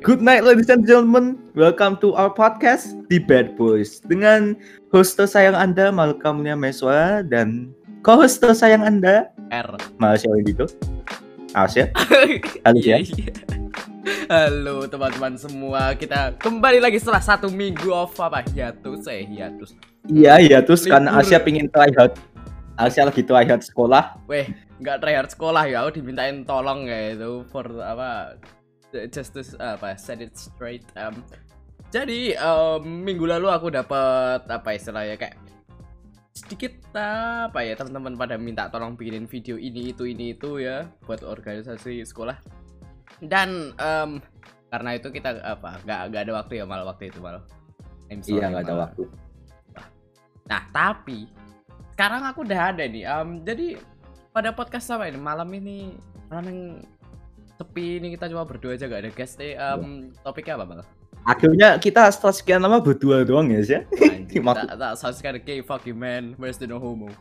Good night ladies and gentlemen. Welcome to our podcast The Bad Boys dengan host tersayang Anda Malcolm Meswa dan co-host tersayang Anda R. Malaysia Indigo. Awas ya. Halus ya. Iya, iya. Halo teman-teman semua, kita kembali lagi setelah satu minggu off apa hiatus eh hiatus. Iya, iya terus karena Libur. Asia pingin try hard. Asia lagi try hard sekolah. Weh, nggak tryhard sekolah ya, aku dimintain tolong ya itu for apa just to apa set it straight. Um, jadi em, minggu lalu aku dapat apa istilahnya kayak sedikit apa ya teman-teman pada minta tolong bikinin video ini itu ini itu ya buat organisasi sekolah dan em, karena itu kita apa nggak nggak ada waktu ya malah waktu itu malah Iya, nggak ada waktu. Nah, tapi sekarang aku udah ada nih. Em, jadi pada podcast apa ini malam ini malam yang sepi ini kita cuma berdua aja gak ada guest nih. Em, topiknya apa malah? Akhirnya kita setelah sekian lama berdua doang ya, Maksud- that, that sounds kinda gay, fuck you man. Where's the no homo?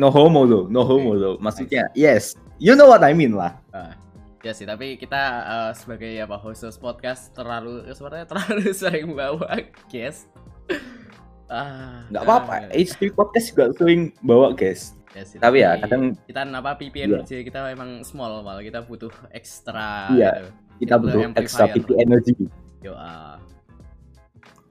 No homo loh, no homo loh. Maksudnya, yes. You know what I mean lah. Ah, ya sih, tapi kita eh, sebagai apa host podcast terlalu sebenarnya terlalu sering bawa guest. ah, Nggak apa-apa. eh, HD podcast juga sering bawa guys. Ya sih, Tapi ya kadang kita apa PP Iya. energy kita emang small malah kita butuh ekstra Iya. gitu. kita Itu butuh amplifier. PP energy. Yo, ah.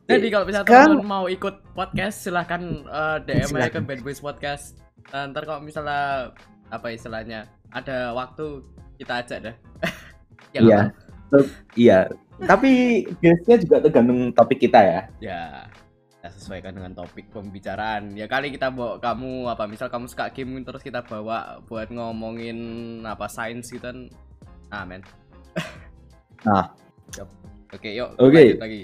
Jadi kalau misalnya teman-teman mau ikut podcast silahkan eh, DM aja ke. Bad Boys Podcast. Nah, ntar kalau misalnya apa istilahnya ada waktu kita ajak dah. ya, Iya. Iya. Tapi biasanya juga tergantung topik kita ya. Ya. Kita sesuaikan dengan topik pembicaraan. Ya kali kita bawa kamu apa misal kamu suka game terus kita bawa buat ngomongin apa sains gitu kan. Ah, men. Nah. Oke, yuk. Oke. lanjut lagi.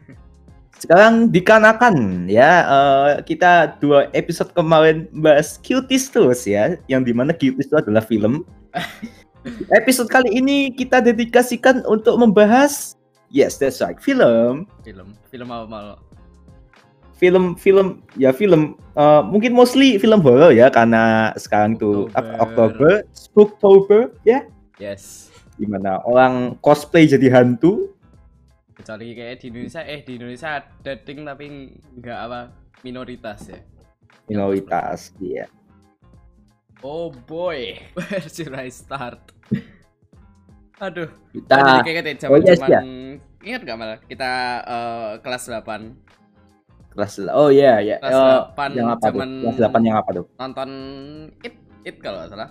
Sekarang dikarenakan ya eh, kita dua episode kemarin bahas Cuties terus ya, yang di mana Cuties itu adalah film. episode kali ini kita dedikasikan untuk membahas yes that's right film, Film. Film apa malah? Film film ya film eh, mungkin mostly film horror ya karena sekarang tuh Oktober. Oktober, Spooktober ya, Yes. di mana orang cosplay jadi hantu. kecuali kayak di Indonesia eh di Indonesia ada dating tapi nggak apa minoritas ya. Minoritas iya. Oh boy. Where should I start? Aduh. Kita Tadi kayak gitu oh, yes, zaman ingat nggak malah kita eh, kelas 8 kelas oh iya ya Kelas Eh, 8 yang apa tuh? kelas 8 yang apa tuh? nonton it it kalau nggak salah.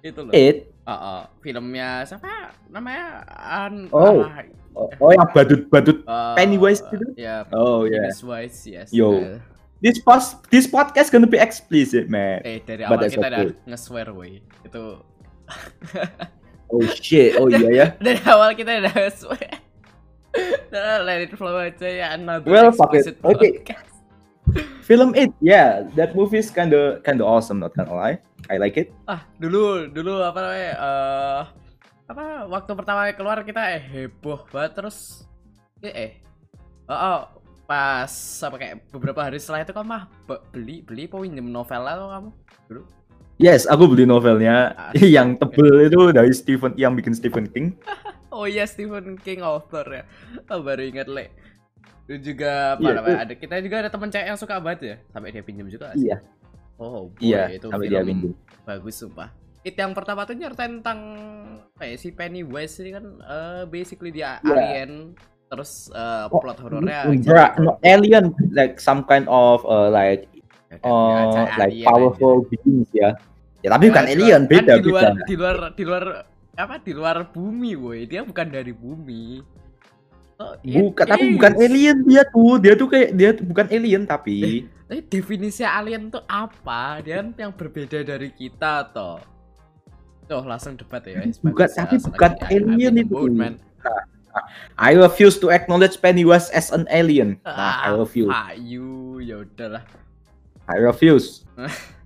Itu loh. It? Ah, ah. filmnya siapa? Namanya An Oh. ah, oh, oh, yang badut badut eh, Pennywise gitu? ya oh ya Pennywise yes Yo. Eh, this post this podcast gonna be explicit man. Eh dari awal kita udah okay. nge-swear woy Itu oh shit. Oh iya ya dari awal kita udah nge-swear Nah, let it flow aja ya another Well, fuck it. Okay. film it yeah that movie is kinda kinda awesome not gonna lie I like it Ah dulu dulu apa namanya eh Apa waktu pertama keluar kita eh heboh banget terus Eh eh Oh, oh pas apa kayak beberapa hari setelah itu kamu mah be- beli beli apa pinjem novel atau kamu dulu yes aku beli novelnya Asik. yang tebel itu dari Stephen yang bikin Stephen King Oh iya Stephen King author ya. Oh, baru ingat le. Itu juga apa Iya, namanya? Ada kita juga ada teman cewek yang suka banget ya. Sampai dia pinjam juga. sih. iya Oh, boy, iya itu sampai film dia pinjam bagus sumpah. Itu yang pertama tuh nyeritain tentang kayak si Pennywise ini kan eh, basically dia Iya. alien terus Oh, plot horornya Bra, no, alien like some kind of uh, like jadi- uh, like powerful beings ya ya tapi aja. bukan Ya, alien kan beda di luar beda di luar di luar apa di luar bumi woi dia bukan dari bumi Oh, bukan tapi bukan alien dia tuh dia tuh kayak dia tuh bukan alien tapi Tapi definisi alien tuh apa? Dia kan yang berbeda dari kita toh. Tuh langsung debat ya. guys. Bukan, tapi bukan. I- alien itu. man. I refuse to acknowledge Pennywise as an alien nah, I Ah, refuse Pak you, ya udahlah. I refuse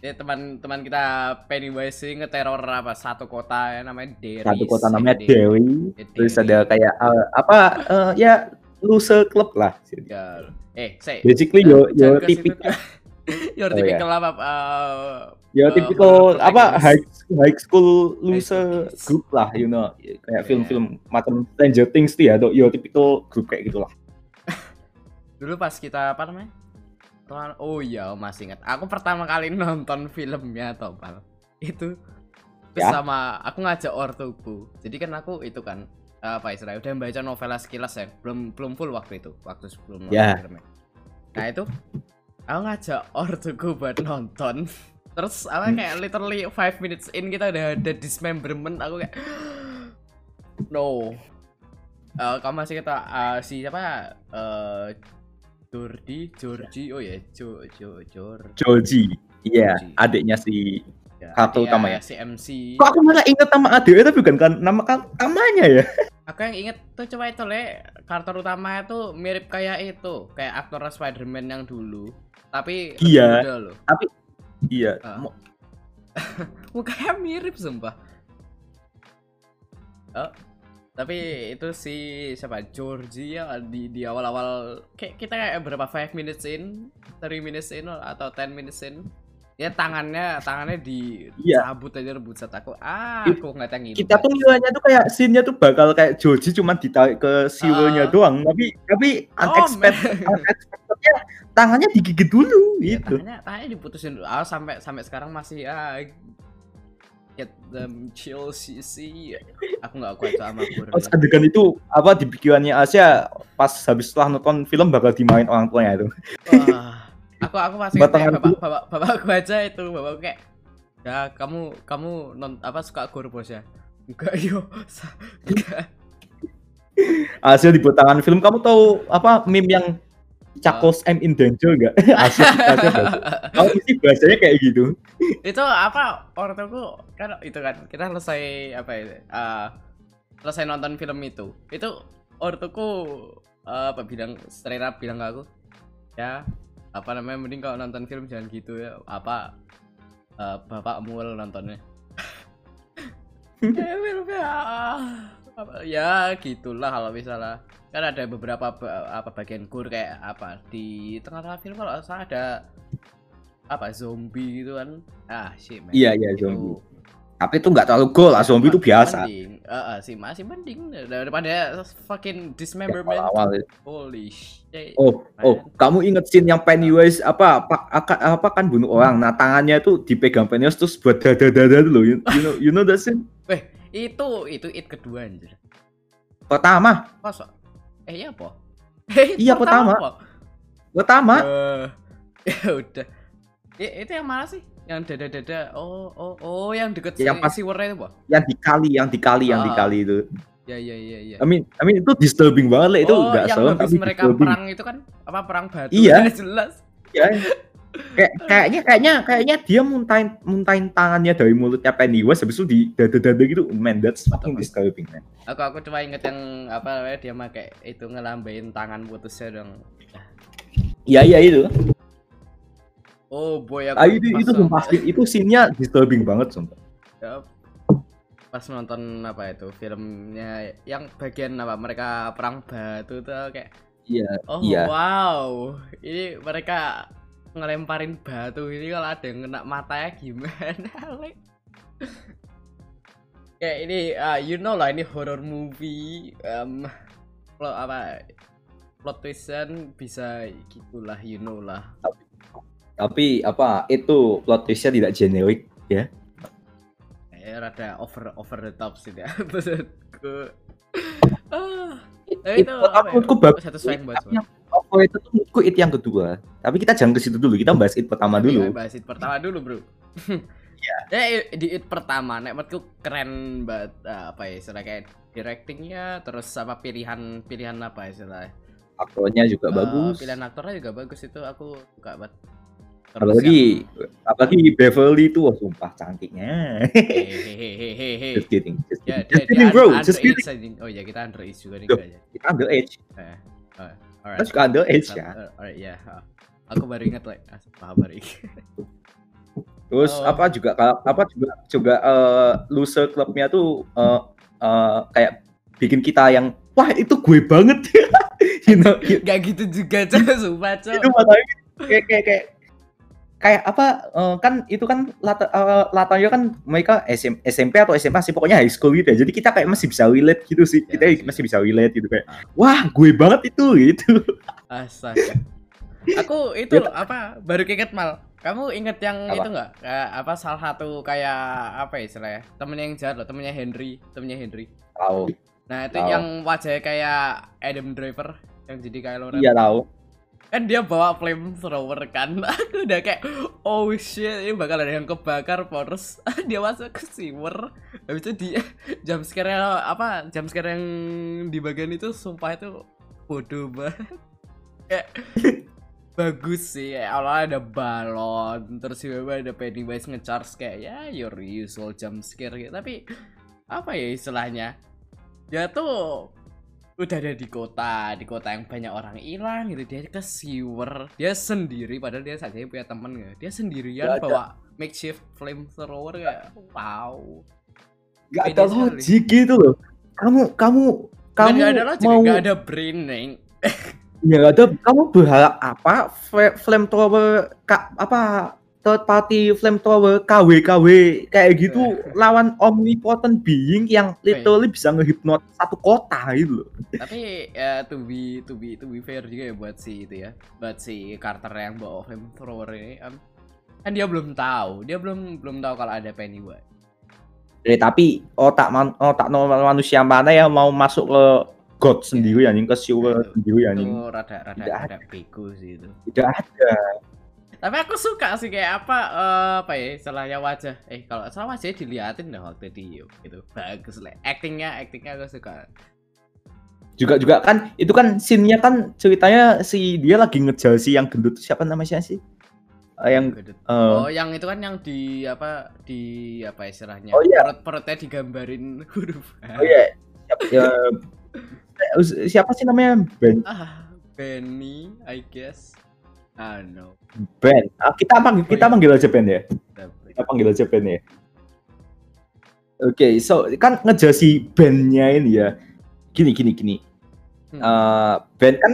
Ya teman-teman kita Pennywise ini ngeteror apa satu kota ya namanya Derry. satu kota namanya Derry. Derry terus ada kayak uh, apa uh, ya loser club lah Ya. Eh, say. basically yo yo tipikal Your Oh, typical apa uh, Ya Eh, tipikal horror apa high high school loser High school kids. group lah, you know, kayak Iya. film-film macam Stranger Things tuh ya, yo tipikal grup kayak gitulah. Dulu pas kita apa namanya? Oh iya, masih ingat. Aku pertama kali nonton filmnya Topal. Itu Ya. sama aku ngajak ortuku. Jadi kan aku itu kan apa istilahnya udah baca novela sekilas ya. Belum belum full waktu itu, waktu sebelum nonton Ya. filmnya. Nah, itu aku ngajak ortuku buat nonton. Terus apa kayak literally 5 minutes in kita udah ada dismemberment aku kayak no. Eh kamu masih kita eh, si siapa eh Jordi, Jordi, oh ya, Jo, Jo, Jor, Joji. Iya, adiknya si ya, utama ya? Si MC. Kok aku malah inget nama adiknya tapi bukan kan nama namanya ya? Aku yang inget tuh coba itu le, karakter utama itu mirip kayak itu, kayak aktor Spider-Man yang dulu. Tapi Iya. loh. Iya. Ah. Mo- Mukanya mirip sumpah. Oh, tapi itu si siapa Georgie ya di di awal-awal kayak kita kayak berapa 5 minutes in, 3 minutes in atau 10 minutes in. Ya tangannya tangannya di Iya. cabut aja rebut set aku. Ah, It- aku ngeliat yang itu. kita tuh ngilangnya tuh kayak scene-nya tuh bakal kayak Joji cuma ditarik ke siwelnya Ah. doang, tapi tapi Oh, unexpected, unexpectednya tangannya digigit dulu Iya, gitu. tangannya tangannya diputusin dulu. Ah, sampai sampai sekarang masih ah get them chill sih sih. Aku nggak kuat sama gore. Pas adegan itu apa di pikirannya Asia pas habis setelah nonton film bakal dimain orang tuanya itu. Wah, aku aku masih Batangan kayak bapak bapak bapak aku aja itu bapak kayak ya kamu kamu non apa suka gore bos ya enggak yo enggak Asia dibuat tangan film kamu tahu apa meme yang Chakos M in danger enggak? Asia baca. Kalau sih bahasanya kayak gitu. itu apa ortuku kan itu kan kita selesai apa ya eh, selesai nonton film itu itu ortuku eh, apa bilang straight up bilang ke aku ya apa namanya mending kalau nonton film jangan gitu ya apa eh, bapak mual nontonnya ya ah, ya gitulah kalau misalnya kan ada beberapa apa bagian kur kayak apa di tengah-tengah film kalau salah ada apa zombie gitu kan ah man. Iya, iya, Itu zombie. Tapi itu nggak terlalu goal lah, zombie itu biasa. mending eh, sih masih mending daripada fucking dismemberment Awal-awal. holy shit Oh, oh, kamu inget scene yang Pennywise apa apa apa, apa kan bunuh orang. Nah, tangannya tuh dipegang Pennywise terus buat dada-dada dulu. You, you know, you know that scene? Itu itu it kedua anjir. Pertama, Masa? Eh, iya apa? Eh, Iya, pertama. apa? pertama. Eh, ya udah. I- itu yang mana sih? Yang dada-dada. Oh, oh, oh, yang deket Yang pas- si Warna itu, Pak? yang dikali, yang dikali, yang Ah. dikali itu. Ya, ya, ya, ya. I mean, I mean itu disturbing banget lah itu oh, nggak yang serem habis tapi mereka disturbing. perang itu kan apa perang batu Iya. jelas. Ya. Kayak kayaknya kayaknya kayaknya dia muntahin muntahin tangannya dari mulutnya Pennywise habis itu di dada-dada gitu. Man, that's fucking disturbing, man. Aku aku cuma inget yang apa namanya dia pakai itu ngelambain tangan putusnya dong. Iya, iya itu. Oh boy aku Ah, itu itu sumpah itu scene-nya disturbing banget sumpah. Ya, pas nonton apa itu filmnya yang bagian apa mereka perang batu tuh kayak Iya. oh Iya. wow ini mereka ngelemparin batu ini kalau ada yang kena matanya gimana Le? kayak ini ah you know lah ini horror movie um, plot apa plot twistan bisa gitulah you know lah Tapi apa itu plot twist-nya tidak generik ya. eh rada over over the top sih ya maksudku ah Itu itu apa ya? menurutku bagus. satu swing buat Yang Oh, itu tuh menurutku it yang kedua. Tapi kita jangan ke situ dulu. Kita bahas it pertama Tapi dulu. ya, bahas it pertama dulu bro ya di it pertama nek menurutku keren banget ah, apa ya istilah kayak directingnya terus apa pilihan pilihan apa istilah Aktornya juga Eh, bagus. pilihan aktornya juga bagus itu aku suka banget Terus Apalagi apalagi Beverly itu wah sumpah cantiknya. yang- hehehehehe just kidding. Just ya kidding. dia, Just kidding, bro. under- Just kidding. oh ya kita underage juga nih kayaknya Kita under age. Eh, oh, Alright suka under age Sat- ya. alright ya aku baru ingat like ah, paham baru ingat Terus Oh. apa juga apa juga juga eh, loser clubnya tuh eh, eh, kayak bikin kita yang wah itu gue banget. you know, you- Gak gitu juga, Cok. Sumpah, Cok. itu makanya kayak kayak kayak kayak apa eh, kan itu kan latar eh, latarnya kan mereka SM, SMP atau SMA sih pokoknya high school gitu ya jadi kita kayak masih bisa relate gitu sih Ya, kita sih. masih bisa relate gitu kayak Ah. wah gue banget itu gitu Astaga. Aku itu Ya, loh, apa baru keinget mal. Kamu inget yang Apa? itu nggak? Kayak apa salah satu kayak apa ya istilahnya? Temennya yang jahat loh, temennya Henry, temennya Henry. tahu Nah itu Tahu. yang wajahnya kayak Adam Driver yang jadi Kylo Ren. iya tahu Kan dia bawa flamethrower kan. Aku udah kayak oh shit ini bakal ada yang kebakar terus dia masuk ke sewer. Habis itu dia jam scare apa jam scare yang di bagian itu sumpah itu bodoh banget. Kayak bagus sih kayak awalnya ada balon terus tiba-tiba ada Pennywise ngecharge kayak ya your usual jump scare gitu tapi apa ya istilahnya dia tuh udah ada di kota di kota yang banyak orang hilang gitu. Dia ke sewer dia sendiri padahal dia saja punya temen ya dia sendirian Gak ada. bawa makeshift flamethrower kayak wow. Nggak Pede ada logik gitu loh. Kamu kamu kamu nggak ada logik mau nggak ada brain Neng. ya ada kamu berharap apa? Fla- flamethrower apa third party flamethrower KW KW kayak gitu lawan omnipotent being yang literally bisa ngehipnot satu kota gitu loh. Tapi ya to be to be to be fair juga ya buat si itu ya buat si Carter yang bawa flamethrower ini em, kan dia belum tahu dia belum belum tahu kalau ada Pennywise. Eh, tapi otak man, otak normal manusia mana yang mau masuk ke God sendiri anjing ke sewer Itu- sendiri itu anjing rada rada rada bego sih itu. Tidak ada tapi aku suka sih kayak apa eh, apa ya istilahnya wajah. Eh kalau salah wajahnya diliatin dah waktu di gitu. Bagus lah actingnya actingnya aku suka. Juga juga kan itu kan scene-nya kan ceritanya si dia lagi ngejar si yang gendut siapa namanya sih? Eh, yang eh, oh yang itu kan yang di apa di apa istilahnya Oh, iya. perut perutnya digambarin huruf oh iya. Siapa, ya, eh, siapa sih namanya? Ben? Ah Benny I guess ah no. Ben. Ah, kita panggil kita Oh, iya. panggil aja Ben ya? Kita panggil aja Ben ya? Oke so kan ngejar si Ben-nya ini ya. Gini gini gini. Hmm. Eh, Ben kan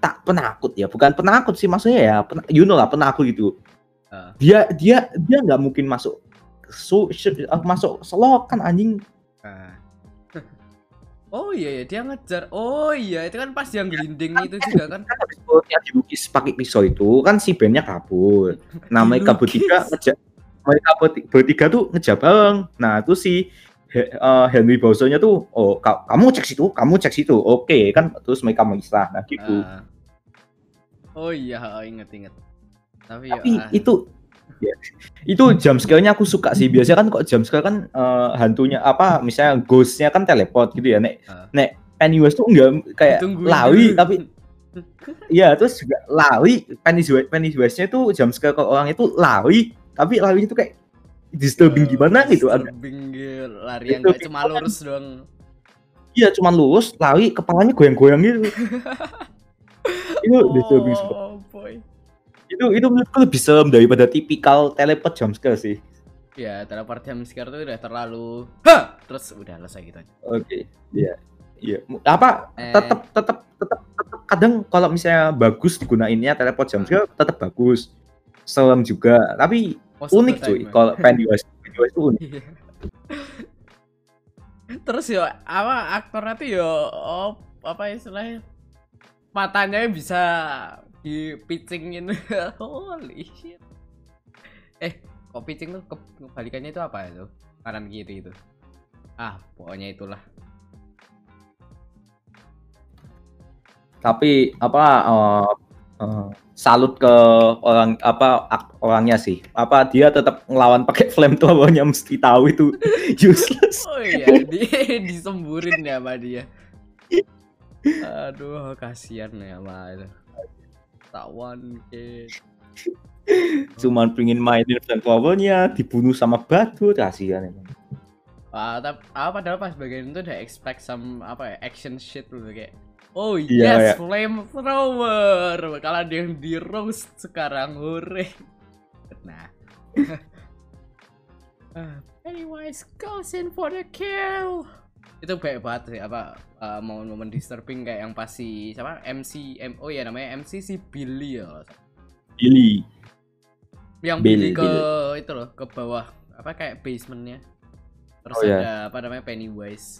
tak penakut ya. Bukan penakut sih maksudnya ya. Pen, you know lah penakut gitu. Ah. dia dia dia nggak mungkin masuk su, su- eh, masuk selokan anjing. Ah. Oh iya ya dia ngejar. Oh iya itu kan pas yang gelinding itu juga kan. kan habis perutnya dilukis pakai pisau itu kan si bandnya kabur. Nah mereka Dilukis. bertiga ngejar mereka berti- bertiga tuh ngejar bareng. Nah itu si He- eh, Henry Bowser-nya tuh oh ka- kamu cek situ kamu cek situ. Oke kan terus mereka misah nah gitu. Ah. oh iya oh, inget inget tapi, ya, tapi ah, itu ya, itu jump scare-nya aku suka sih biasanya kan kok jump scare kan eh, hantunya apa misalnya ghost-nya kan teleport gitu ya nek Ah. nek Pennywise tuh enggak kayak ditungguin lawi dulu. tapi Iya, terus juga lari Pennywise Pennywise-nya tuh jam scare ke orang itu lari, tapi lari itu kayak disturbing Oh, gimana gitu disturbing gitu. lari yang gak cuma lurus doang Iya, cuman lurus, lari, kepalanya goyang-goyang gitu. itu disturbing banget. Itu itu menurutku lebih serem daripada tipikal teleport jump scare sih. ya teleport jam scare tuh udah terlalu Hah! terus udah selesai gitu aja Oke, iya. Iya, Mu- apa Eh. tetap tetap tetap tetap kadang kalau misalnya bagus digunainnya teleport jump scare tetap bagus. Serem juga, tapi Most unik cuy kalau Pennywise. Pennywise itu unik. Iya. Terus yo apa aktornya tuh yo oh, apa istilahnya matanya bisa di pitchingin holy shit. Eh, kok pitching tuh ke- kebalikannya itu apa itu? Kanan kiri itu. Ah, pokoknya itulah. tapi apa eh, eh, salut ke orang apa orangnya sih apa dia tetap ngelawan pakai flamethrowernya mesti tahu itu useless Oh iya, di disemburin ya sama dia. Aduh, kasihan ya sama itu. Tawan kid. cuman pengen mainin flamethrowernya dibunuh sama batu kasihan emang Ah, tapi ah, padahal pas bagian itu udah expect some apa ya action shit dulu kayak Oh Iya, yes, flamethrower. Bakal ada yang di roast sekarang, hore. Nah. Ah, Pennywise goes in for the kill. Itu baik banget sih apa uh, momen-momen disturbing kayak yang pas si siapa MC M oh ya namanya MC si Billy ya. Billy yang Bill, Billy ke Bill. itu loh ke bawah apa kayak basementnya terus Oh, iya. ada apa namanya Pennywise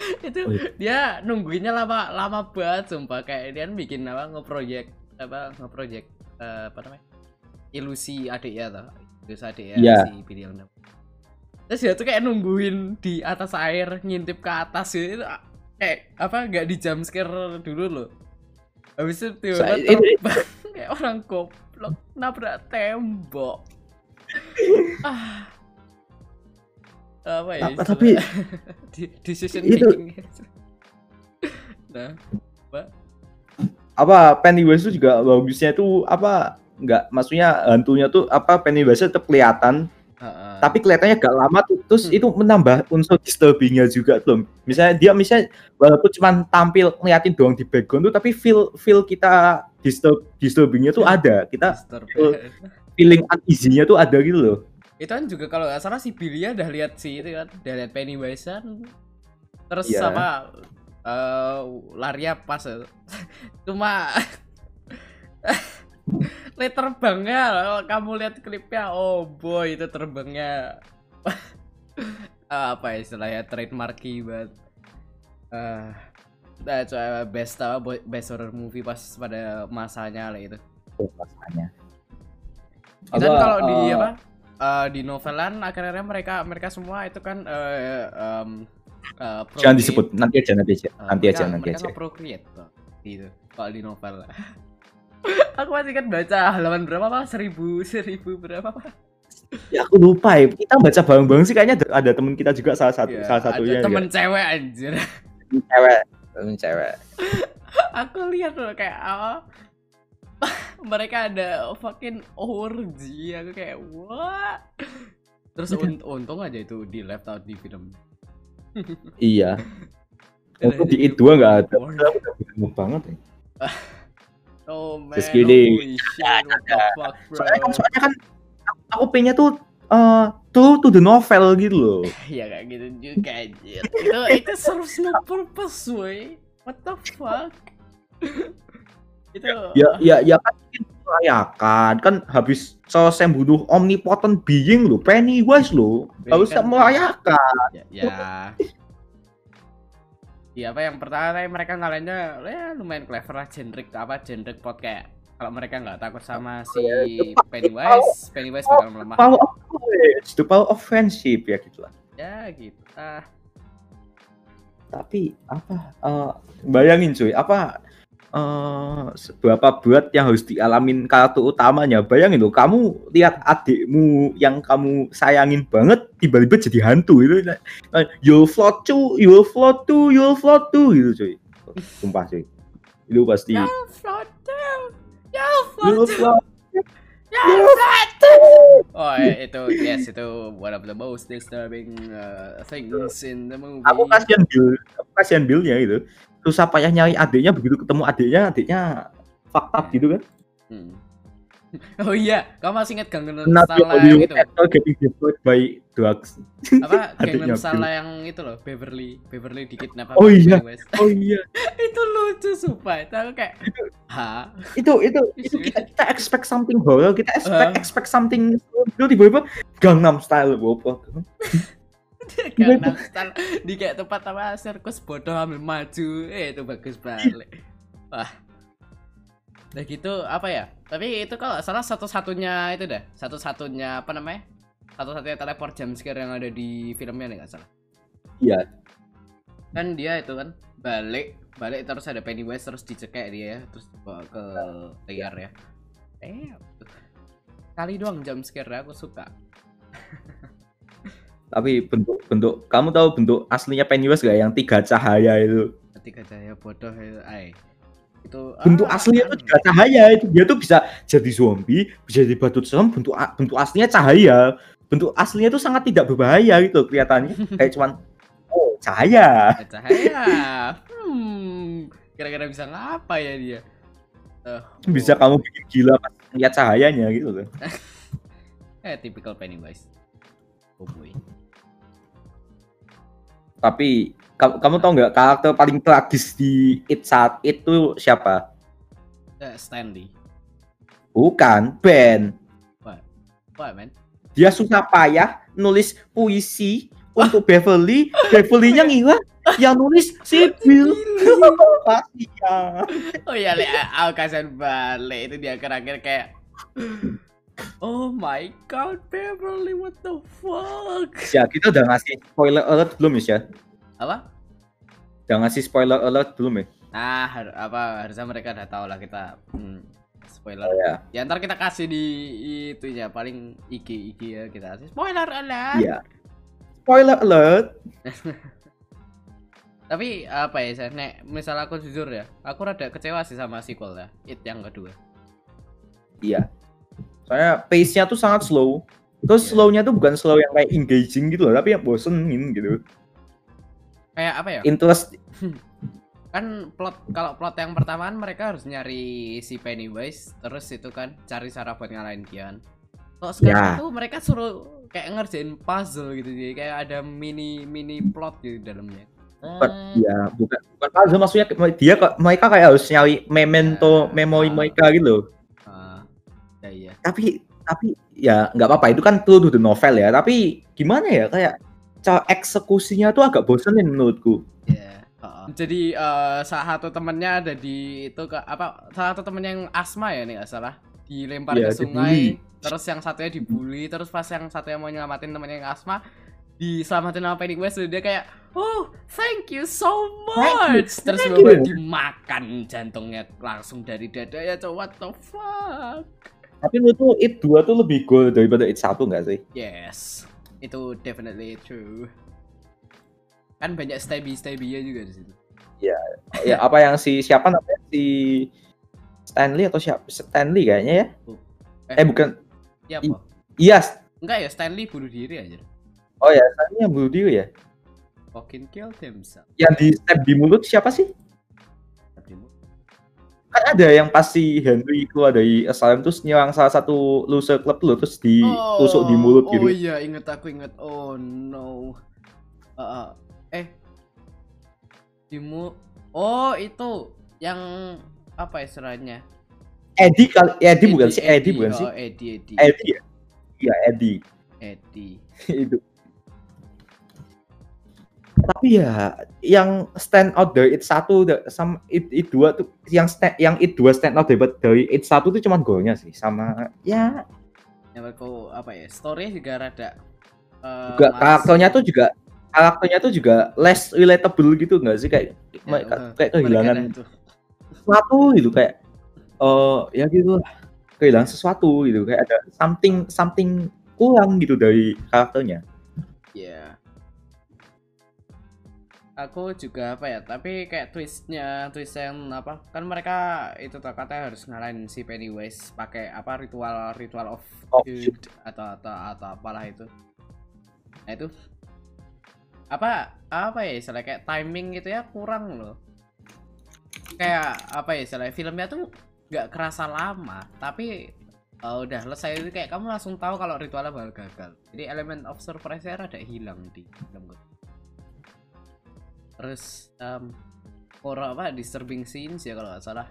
itu Oh, iya. dia nungguinnya lama lama banget sumpah kayak dia kan bikin apa ngeprojek apa ngeprojek eh, apa namanya ilusi adiknya tuh ilusi adiknya Iya. si Billy yang dapet. Terus dia tuh kayak nungguin di atas air ngintip ke atas gitu. Itu ah, kayak apa nggak di jump scare dulu loh. Habis itu tiba-tiba terbang kayak orang goblok nabrak tembok. Ah. Apa ya Apa- tapi- Di- decision Itu- making. Nah apa? Pennywise itu juga bagusnya itu apa nggak maksudnya hantunya tuh apa Pennywise tetap kelihatan tapi kelihatannya gak lama tuh terus Hmm. itu menambah unsur disturbingnya juga tuh misalnya dia misalnya walaupun cuma tampil ngeliatin doang di background tuh tapi feel feel kita disturb disturbingnya tuh ada kita Disturb. feeling uneasy-nya tuh ada gitu loh itu kan juga kalau nggak salah si Billy udah lihat si itu kan udah lihat Pennywise kan terus Iya. apa eh larinya pas cuma lihat terbangnya kamu lihat klipnya oh boy itu terbangnya. Apa istilahnya trademarky banget. Eh that's why best apa best horror movie pas pada masanya lah itu. Oh, kan Apa, kalau di eh, apa eh, di novelan akhirnya mereka mereka semua itu kan eh, em, eh, jangan procreate. disebut nanti aja nanti aja. Nanti mereka, aja nanti mereka aja. nge-procreate tuh gitu kalau di novel aku masih kan baca halaman berapa pak? Seribu seribu berapa pak? Ya aku lupa ya. Kita baca bareng-bareng sih kayaknya ada, ada teman kita juga salah satu Ya, salah satunya ada ya. temen cewek anjir. Cewek. Temen cewek. Aku lihat loh kayak apa mereka ada fucking orgy. Aku kayak what? Terus un- untung aja itu di left out di film. Iya. Untuk akhirnya di itu nggak ada. udah banget ya. oh man. Just kidding. shit what the fuck bro? Soalnya kan soalnya kan aku, pengennya tuh eh true to the novel gitu loh. Ya kayak gitu juga anjir. Itu itu serves no purpose way what the fuck? Itu ya ya ya kan merayakan. Kan habis selesai bunuh omnipotent being lo Pennywise lo Iya harusnya kan. merayakan. Ya, ya. Ya, apa yang pertama tadi mereka ngalahinnya ya lumayan clever lah generic apa generic plot kayak kalau mereka nggak takut sama si Pennywise Pennywise bakal melemah. power of the power of friendship ya gitu lah. Ya gitu. Ah. Tapi apa eh, bayangin cuy apa eh seberapa berat yang harus dialamin karakter utamanya? Bayangin loh kamu lihat adikmu yang kamu sayangin banget tiba-tiba jadi hantu itu you'll float too you'll float too you'll float too gitu cuy. Sumpah cuy. Itu pasti. Ya float ya you'll float float float oh eh, itu yes itu one of the most disturbing uh, things in the movie. Aku kasihan Bill aku kasihan Billnya itu susah payah nyari adiknya begitu ketemu adiknya adiknya up gitu kan Hmm. Oh iya, kamu masih inget Gangnam Style yang itu? getting destroyed by drugs Apa Gangnam Style yang itu loh, Beverly, Beverly dikidnap Oh sama iya. Pennywise. oh iya itu lucu sumpah. Itu aku kayak, "Hah?" itu itu itu kita kita expect something horror kita expect Uh. expect something itu tiba-tiba Gangnam Style bopo Style di kayak tempat apa sirkus bodoh ambil maju. Eh, itu bagus banget. Wah. Nah gitu apa ya? Tapi itu kalau salah satu-satunya itu dah, satu-satunya apa namanya? Satu-satunya teleport jump scare yang ada di filmnya nih nggak salah. Iya. kan dia itu kan balik balik terus ada Pennywise terus dicekek dia terus dibawa ke liar ya eh kali doang jump scare aku suka tapi bentuk bentuk kamu tahu bentuk aslinya Pennywise gak yang tiga cahaya itu. Ketika cahaya bodoh itu ay itu bentuk ah, aslinya kan. itu tiga cahaya itu. Dia tuh bisa jadi zombie bisa jadi batu serem bentuk bentuk aslinya cahaya. Bentuk aslinya itu sangat tidak berbahaya gitu kelihatannya. Kayak cuman oh cahaya. Cahaya. Hmm kira-kira bisa ngapa ya dia? Bisa oh. kamu bikin gila pas lihat cahayanya gitu loh. Eh typical Pennywise tapi kamu, kamu tahu nggak karakter paling tragis di It saat itu siapa eh, Stanley bukan Ben What man? Dia susah payah nulis puisi untuk Beverly, Beverly-nya ngira yang nulis si Bill. Kasihan. Oh iya, Le, aku kasihan balik itu dia akhir-akhir kayak Oh my god, Beverly, what the fuck? Ya, kita udah ngasih spoiler alert belum ya? Apa? Udah ngasih spoiler alert belum ya? Nah, apa harusnya mereka udah tahu lah kita hmm, spoiler. Oh, ya. Ya ntar kita kasih di itunya paling IG IG ya kita kasih spoiler alert. Iya. Spoiler alert. Tapi apa ya saya nek misal aku jujur ya, aku rada kecewa sih sama sequel ya, It yang kedua. Iya. Soalnya pace-nya tuh sangat slow. Terus Iya. slow-nya tuh bukan slow yang kayak engaging gitu loh, tapi yang bosenin gitu. Kayak apa ya? Interest Kan plot kalau plot yang pertama kan mereka harus nyari si Pennywise, terus itu kan cari cara buat ngalahin Kian. Kok sekarang Ya. tuh mereka suruh kayak ngerjain puzzle gitu jadi kayak ada mini mini plot gitu di dalamnya. bukan, Eh, ya bukan bukan puzzle maksudnya dia mereka kayak harus nyari memento Ya. memori mereka gitu loh. Iya. Tapi tapi ya nggak apa-apa itu kan true to the novel ya. Tapi gimana ya kayak cara eksekusinya tuh agak bosenin menurutku. Iya. heeh. Jadi eh, salah satu temennya ada di itu ke apa? Salah satu temennya yang asma ya nih nggak salah dilempar Iya, ke sungai. dibully. Terus yang satunya dibully. Terus pas yang satunya mau nyelamatin temennya yang asma diselamatin sama Pennywise dia kayak oh thank you so Thank you, much terus thank tiba you. dimakan jantungnya langsung dari dada ya coba what the fuck Tapi menurutku it 2 tuh lebih goal daripada it 1 nggak sih? yes. Itu definitely true. Kan banyak stabby stabby juga di situ. Ya apa yang si siapa namanya? Si Stanley atau siapa Stanley kayaknya ya? Eh. Bukan. Ya apa? iya. Enggak ya Stanley bunuh diri aja. Oh ya Stanley yang bunuh diri ya? fucking killed himself. Yang di stab di mulut siapa sih? Kan ada yang pasti Henry keluar dari asylum terus nyerang salah satu loser club lo terus ditusuk di mulut gitu. Oh iya, inget aku inget. Oh no. Ah. eh. Di mu Oh, itu yang apa istilahnya? Eddie kali Eddie bukan sih Eddie bukan oh, sih? Eddie, Eddie. Eddie ya? Iya Eddie Eddie. itu. Tapi ya yang stand out dari it satu sama it, it dua tuh yang stand, yang it dua stand out dari, dari it satu tuh cuman golnya sih sama ya Yang aku apa ya? Story juga rada eh, juga masih- karakternya tuh juga karakternya tuh juga less relatable gitu nggak sih kayak Ya, mereka eh, kayak kehilangan tuh. sesuatu gitu kayak eh ya gitu lah kehilangan sesuatu gitu kayak ada something something kurang gitu dari karakternya Iya. Aku juga apa ya, tapi kayak twistnya, twist yang apa? Kan mereka itu tuh katanya harus ngalahin si Pennywise pakai apa ritual ritual of Of good atau atau atau apalah itu. Nah itu apa apa ya istilah kayak timing gitu ya kurang loh. Kayak apa ya istilah filmnya tuh nggak kerasa lama, tapi eh, udah selesai itu kayak kamu langsung tahu kalau ritualnya bakal gagal. Jadi elemen of surprise-nya rada hilang di film gue. Terus um, horror apa disturbing scenes ya kalau nggak salah.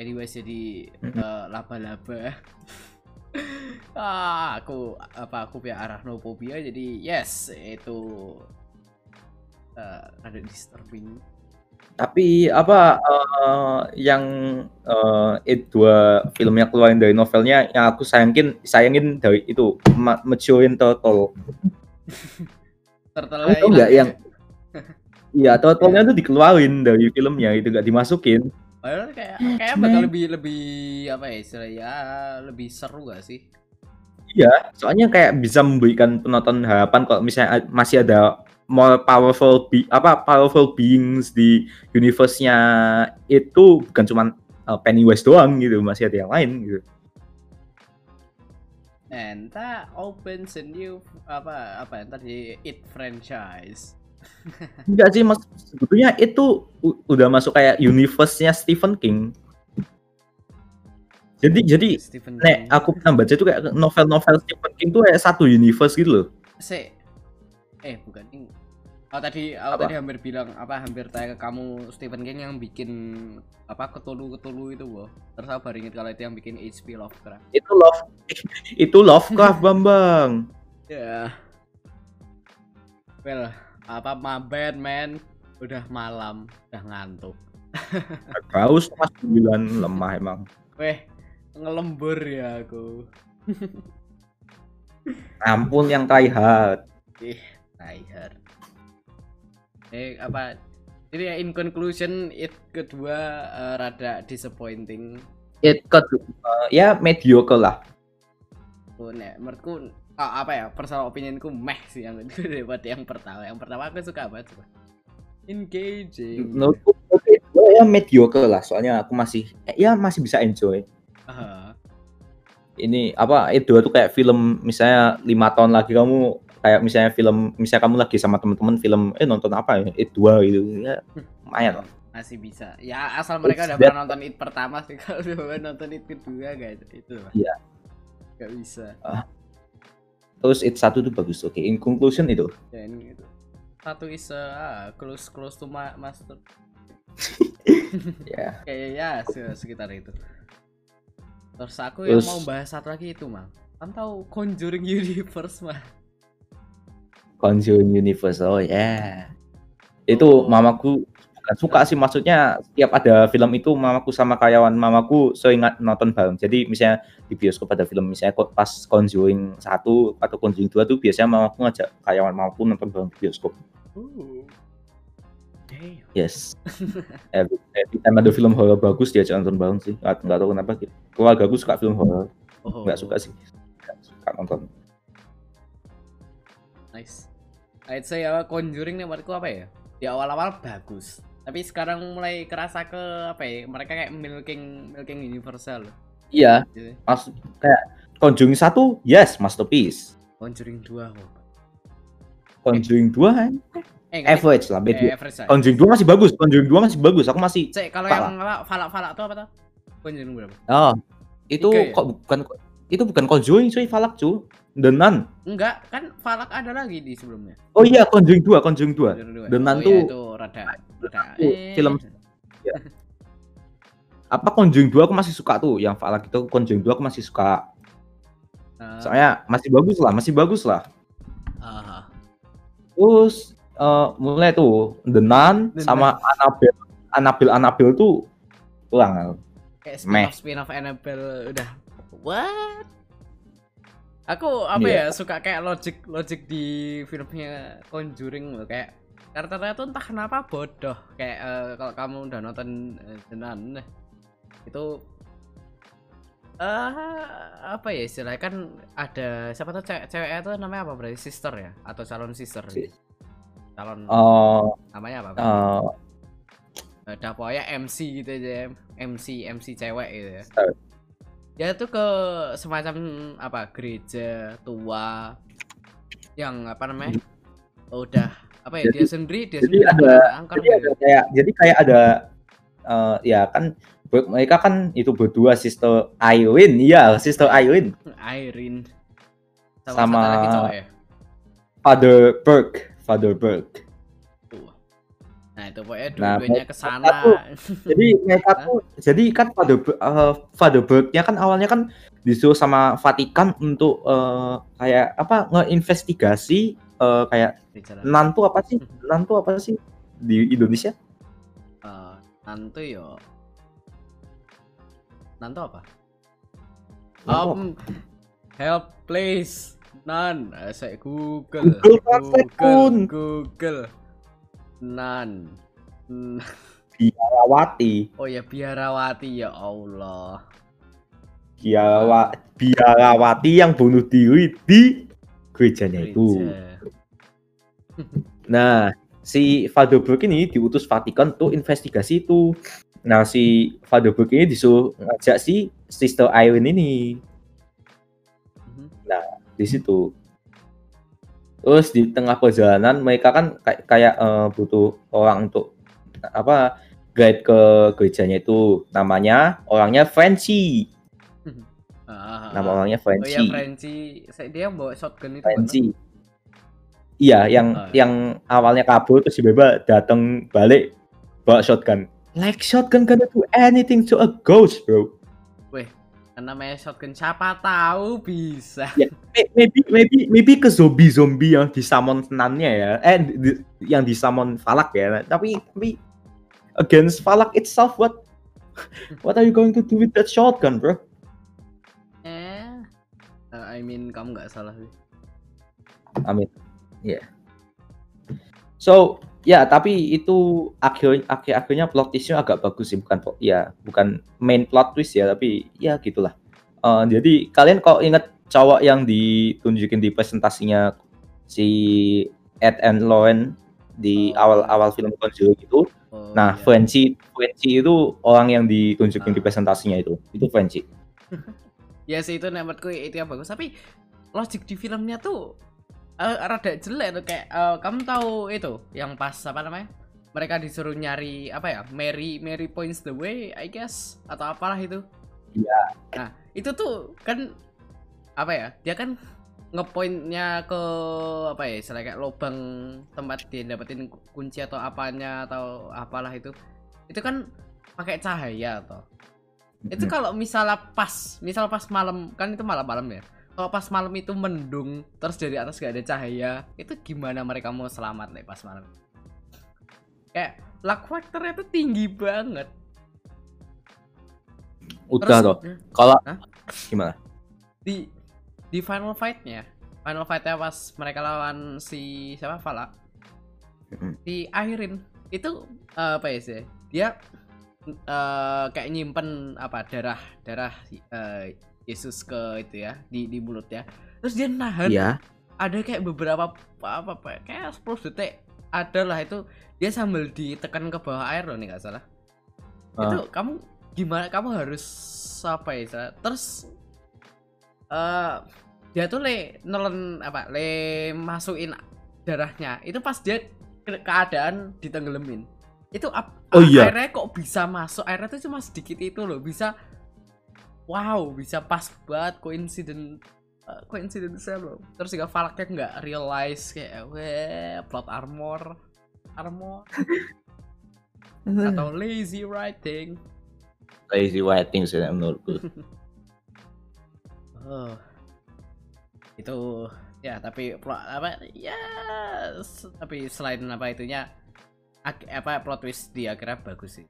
Pennywise jadi eh, laba-laba. ah, aku apa aku punya arachnophobia jadi yes itu eh rada disturbing. tapi apa eh, yang eh, it dua filmnya keluarin dari novelnya yang aku sayangin sayangin dari itu Ma- Maturin Turtle Turtle Kamu tahu nggak yang Iya, turtle-nya tuh dikeluarin dari filmnya itu gak dimasukin. Padahal kayak kayak bakal lebih lebih apa ya istilahnya ya, lebih seru gak sih? Iya, soalnya kayak bisa memberikan penonton harapan kalau misalnya masih ada more powerful be apa powerful beings di universe-nya itu bukan cuman uh, Pennywise doang gitu, masih ada yang lain gitu. And that opens a new apa apa yang tadi It franchise. Enggak sih, mas sebetulnya itu udah masuk kayak universe-nya Stephen King. Jadi jadi Stephen nek King. aku pernah baca tuh kayak novel-novel Stephen King tuh kayak satu universe gitu loh. Se eh bukan King. Oh tadi, aku Apa? tadi hampir bilang apa hampir tanya ke kamu Stephen King yang bikin apa ketulu ketulu itu boh. Terus aku baru inget kalau itu yang bikin HP Lovecraft. Itu love itu Lovecraft Bambang. Ya. Well, apa my bad man. Udah malam, udah ngantuk. Kau setengah sembilan lemah emang. Weh, ngelembur ya aku. Ampun yang try hard. Ih, tired. Eh apa? Jadi ya, in conclusion, it kedua eh, rada disappointing. It kedua ya mediocre lah. Aku nek menurutku ah, apa ya personal opinionku meh sih yang itu daripada yang pertama. Yang pertama aku suka banget suka. Engaging. Menurutku kedua ya mediocre lah. Soalnya aku masih eh, ya masih bisa enjoy. Aha. Ini apa itu tuh kayak film misalnya lima tahun lagi kamu kayak misalnya film misalnya kamu lagi sama teman-teman film eh nonton apa ya it dua gitu ya lumayan lah. masih bisa. Ya asal mereka udah It's pernah nonton it pertama sih kalau udah nonton it kedua guys itu lah. Iya. Gak bisa. Terus it satu tuh bagus. Oke, in conclusion itu. Ya ini gitu. Satu is uh, close close to ma master. Ya. Kayaknya se- sekitar itu. Terus aku yang Terus- mau bahas satu lagi itu mah. Kan tahu Conjuring Universe mah. Conjuring Universe. Oh ya. Itu Oh. mamaku bukan suka sih maksudnya setiap ada film itu mamaku sama karyawan mamaku sering ngat- nonton bareng. Jadi misalnya di bioskop ada film misalnya pas Conjuring 1 atau Conjuring 2 tuh biasanya mamaku ngajak karyawan mamaku nonton bareng di bioskop. Damn. Yes. every, every time ada film horor bagus diajak nonton bareng sih. Nggak, nggak tahu kenapa. Keluarga aku suka film horor, Oh, nggak suka sih. Nggak suka nonton. Nice. I'd say apa Conjuring nih menurutku apa ya? Di awal-awal bagus. Tapi sekarang mulai kerasa ke apa ya? Mereka kayak milking milking universal. Iya, Gitu. maksud kayak Conjuring 1 yes masterpiece. Conjuring 2 kok. Conjuring 2 kan Eh, nggak- average lah. eh, Beda. average aja. Conjuring 2 masih bagus. Conjuring 2 masih bagus. Aku masih Cek kalau Falak. yang apa falak-falak tuh apa tuh? Conjuring berapa? Oh, itu Tiga ya? kok bukan itu bukan Conjuring cuy, Falak cuy. The Nun. Enggak, kan falak ada lagi di sebelumnya. Oh iya, Conjuring 2, Conjuring 2. Conjuring dua. The Nun oh, tuh- iya, itu rada rada itu eh. film- Apa Conjuring 2 aku masih suka tuh. Yang Falak itu Conjuring 2 aku masih suka. Ah, Soalnya masih bagus lah, masih bagus lah. ah. Terus eh, mulai tuh The Nun The sama Annabelle. Annabelle Annabelle tuh kurang. kayak Meh. spin-off spin-off Annabelle udah what? Aku apa Iya. ya suka kayak logic logic di filmnya Conjuring loh kayak karakternya tuh entah kenapa bodoh. Kayak eh, kalau kamu udah nonton uh, The Nun itu eh apa ya istilahnya? Kan ada siapa tuh cewek ceweknya tuh namanya apa berarti? Sister ya? Atau calon sister? Si- calon Eh, namanya apa eh, ada pokoknya MC gitu aja MC MC cewek gitu ya. Tahu. dia tuh ke semacam apa gereja tua yang apa namanya? Udah apa ya dia Jadi- sendiri dia jadi sendiri ada- angker jadi ada kayak jadi kayak ada eh, ya kan mereka kan itu berdua sister Irene. Iya sister Irene. Irene. Sama, Sama- lagi cowok ya? Father Burke Father Burke. Nah itu pokoknya Nah, dua-duanya ke sana tuh- jadi mereka tuh jadi kan Bu- eh, Burke-nya kan awalnya kan disuruh sama Vatikan untuk eh, kayak apa ngeinvestigasi eh, kayak di jalan nan tuh apa sih nan tuh apa sih di Indonesia Eh, nanti yo nanti apa Nan tuh Um, help please. Nan, saya Google. Google Kun. Google. Nan. Biarawati Oh ya biarawati ya Allah. Biarawa, Biarawati yang bunuh diri di gerejanya itu. Gereja. Nah, si Burke ini diutus Vatikan tuh investigasi itu. Nah, si Burke ini disuruh ngajak si Sister Irene ini Mhm. di situ. Terus di tengah perjalanan mereka kan kayak, kayak eh, butuh orang untuk apa guide ke gerejanya itu. Namanya orangnya Frenchy. Ah, Nama orangnya Oh ya Frenchy. Frenchy, Saya- dia bawa shotgun itu. Frenchy. iya yang Oh. yang awalnya kabur terus tiba-tiba datang balik bawa shotgun. Like shotgun gonna do anything to a ghost, bro. Kan namanya shotgun siapa tahu bisa. May- Maybe maybe maybe ke zombie-zombie yang di summon senannya ya. Eh di- yang di summon Falak ya. Tapi tapi against Falak itself what what are you going to do with that shotgun, bro? Eh, uh, I mean kamu nggak salah sih. Amin. Ya. So, ya tapi itu akhir akhir akhirnya plot twistnya agak bagus sih bukan ya bukan main plot twist ya tapi ya gitulah. Eh, jadi kalian kalau ingat cowok yang ditunjukin di presentasinya si Ed and Lauren di Oh. awal-awal film Conjuring itu, Oh, nah iya. Frenchie Frenchie itu orang yang ditunjukin di Ah. presentasinya itu, itu Frenchie. ya sih itu menurutku itu yang bagus tapi logik di filmnya tuh eh, rada jelek tuh kayak eh, kamu tahu itu yang pas apa namanya mereka disuruh nyari apa ya Mary Mary points the way I guess atau apalah itu. Iya. nah itu tuh kan apa ya dia kan ngepointnya ke apa ya istilahnya kayak lubang tempat dia dapetin ku- kunci atau apanya atau apalah itu. Itu kan pakai cahaya toh. Itu kalau misalnya pas misal pas malam kan itu malam-malam ya kalau pas malam itu mendung terus dari atas gak ada cahaya itu gimana mereka mau selamat nih pas malam kayak luck factornya tuh tinggi banget Udah Terus, toh. Kalau gimana? di di final fightnya final fightnya pas mereka lawan si siapa Fala Mm-mm. di akhirin itu eh, apa ya sih dia eh, kayak nyimpen apa darah darah eh, Yesus ke itu ya di di mulutnya terus dia nahan. Iya. ada kayak beberapa apa, apa kayak 10 detik. Ada lah itu. Dia sambil ditekan ke bawah air loh nih nggak salah. Ah. itu kamu gimana kamu harus apa ya Sa? terus eh dia tuh le nelen apa le masukin darahnya. Itu pas dia ke- keadaan ditenggelamin itu ap- Oh iya. airnya kok bisa masuk? Airnya tuh cuma sedikit itu loh. Bisa wow bisa pas banget coincident uh, coincidence loh terus juga Falknya nggak realize kayak weh plot armor armor. Atau lazy writing. Lazy writing sih menurutku. oh. Itu ya tapi plot apa ya s- tapi selain apa itunya ak- apa plot twist di akhirnya bagus sih.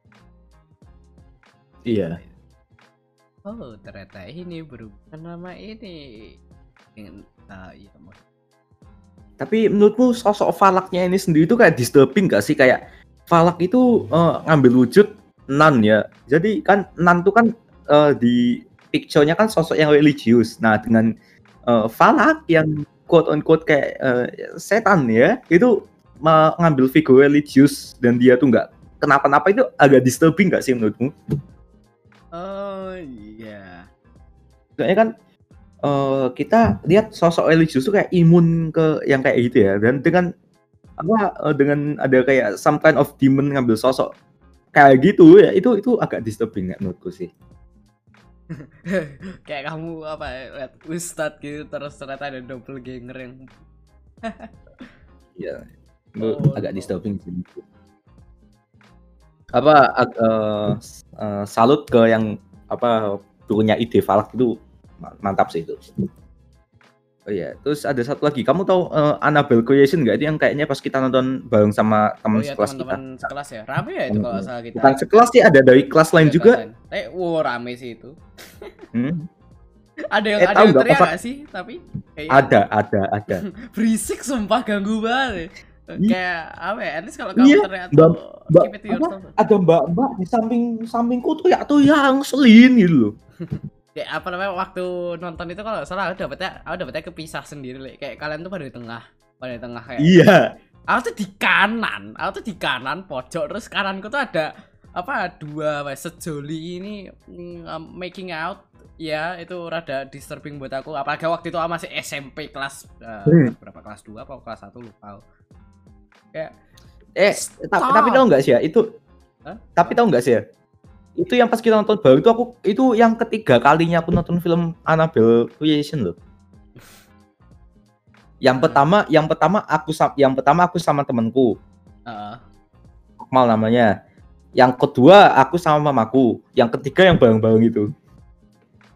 Iya. Oh ternyata ini berubah nama ini ah iya Tapi menurutmu sosok Falaknya ini sendiri itu kayak disturbing gak sih kayak Falak itu eh, ngambil wujud Nan ya. Jadi kan Nan tuh kan eh, di picture-nya kan sosok yang religius. Nah, dengan eh, Falak yang quote on quote kayak eh, setan ya, itu mengambil figur religius dan dia tuh nggak kenapa-napa itu agak disturbing gak sih menurutmu? Oh iya. Soalnya kan eh, kita lihat sosok religius tuh kayak imun ke yang kayak gitu ya. Dan dengan apa eh, dengan ada kayak some kind of demon ngambil sosok kayak gitu ya itu itu agak disturbing ya menurutku sih. Kayak kamu apa ya, lihat ustad gitu terus ternyata ada doppelganger yang ya itu Oh, agak no. disturbing sih apa ag- eh, salut ke yang apa punya ide Falak itu. Ma- mantap sih itu. Oh iya terus ada satu lagi. Kamu tahu eh, Annabelle Creation nggak? Itu yang kayaknya pas kita nonton bareng sama oh teman iya sekelas kita. teman-teman sekelas ya. Rame ya itu kalau nggak salah kita. Bukan sekelas sih ada dari kelas lain juga. kelas lain. eh wow rame sih itu. Hmm, ada yang Eh, ada yang teriak nggak sih? Tapi kayak ada ada ada. Berisik sumpah ganggu banget Iya. kayak apa ya at least kalau kamu Iya, teriak Mbak- Mbak, keep it to yourself ada mbak-mbak di samping sampingku tuh ya tuh yang selin gitu loh kayak apa namanya waktu nonton itu kalau salah aku dapetnya aku dapetnya kepisah sendiri Le. kayak kalian tuh pada di tengah pada di tengah kayak iya aku tuh di kanan aku tuh di kanan pojok terus kananku tuh ada apa dua apa, sejoli ini um, making out ya itu rada disturbing buat aku apalagi waktu itu aku masih SMP kelas uh, Hmm. berapa kelas 2 apa kelas 1 lupa. Kayak eh tapi, tapi tahu nggak sih ya itu Hah? tapi tahu nggak sih ya itu yang pas kita nonton baru itu aku itu yang ketiga kalinya aku nonton film Annabelle Creation loh Yang pertama, yang pertama aku yang pertama aku sama temanku, Heeh. Akmal namanya. Yang kedua aku sama mamaku. Yang ketiga yang bareng-bareng itu.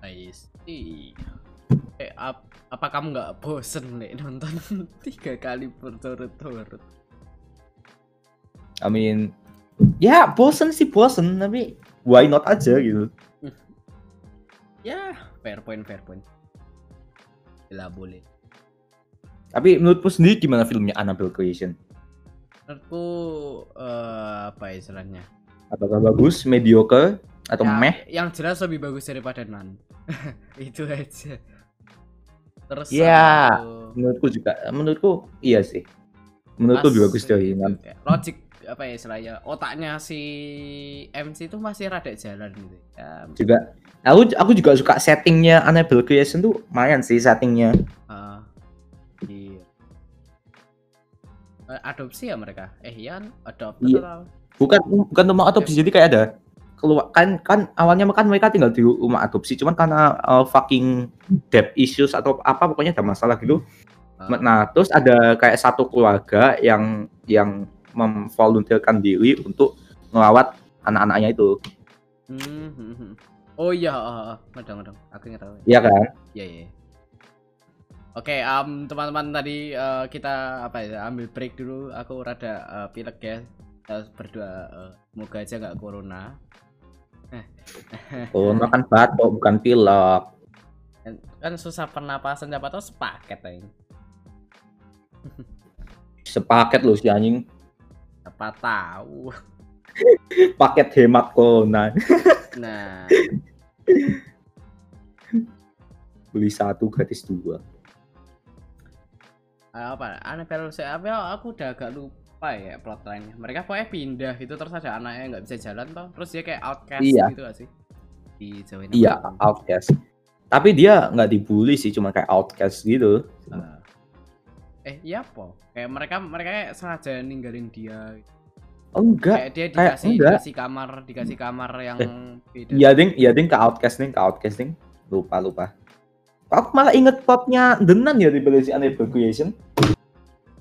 I see. Eh, ap- apa kamu nggak bosen nih nonton tiga kali berturut-turut? I mean, ya bosen sih bosen, tapi why not aja gitu. Ya, fair point, fair point. Bila boleh. Tapi menurutmu sendiri gimana filmnya Annabelle Creation? Menurutku eh, apa istilahnya? Apakah bagus, mediocre, atau Ya, meh? Yang jelas lebih bagus daripada Nan. Itu aja. Terus Ya, itu- Menurutku juga, menurutku iya sih. Menurutku lebih bagus dari Nan. Logik apa ya istilahnya? Otaknya si MC itu masih rada jalan gitu. Ya, Juga, aku aku juga suka settingnya Annabelle Creation tuh lumayan sih settingnya. ah, iya. Eh, Adopsi ya mereka? Eh iya kan? Adopt Iya. atau Bukan bukan rumah adopsi, jadi kayak ada keluar kan kan awalnya kan mereka tinggal di rumah adopsi, cuman karena uh, fucking debt issues atau apa pokoknya ada masalah gitu. Ah. Nah, terus ada kayak satu keluarga yang yang memvolunteerkan diri untuk merawat anak-anaknya itu. Hmm, hmm, hmm. Oh iya, madang, madang. Aku nggak tahu. Iya kan? Iya, iya. Oke, am, teman-teman tadi eh, kita apa ya ambil break dulu. Aku rada eh, pilek ya. Kita berdua eh, semoga aja nggak corona. Corona kan batuk bukan pilek. Kan, kan susah pernapasan siapa tahu sepaket aja. Sepaket loh si anjing. Siapa tahu. Paket hemat corona. Nah, Beli satu gratis dua. apa? Annabelle saya apa? ya, Aku udah agak lupa ya plotline-nya. Mereka pokoknya pindah itu terus ada anaknya nggak bisa jalan toh. Terus dia kayak outcast Iya. gitu gak sih? Di Jawa Iya, outcast. Tapi dia nggak dibully sih, cuma kayak outcast gitu. Ah. Eh iya po kayak mereka mereka kayak sengaja ninggalin dia Oh, enggak. kayak dia dikasih enggak. dikasih kamar dikasih kamar yang beda Iya ding, iya ding ke outcasting, ke outcasting. Lupa lupa. Aku malah inget plotnya Denan ya di si Creation.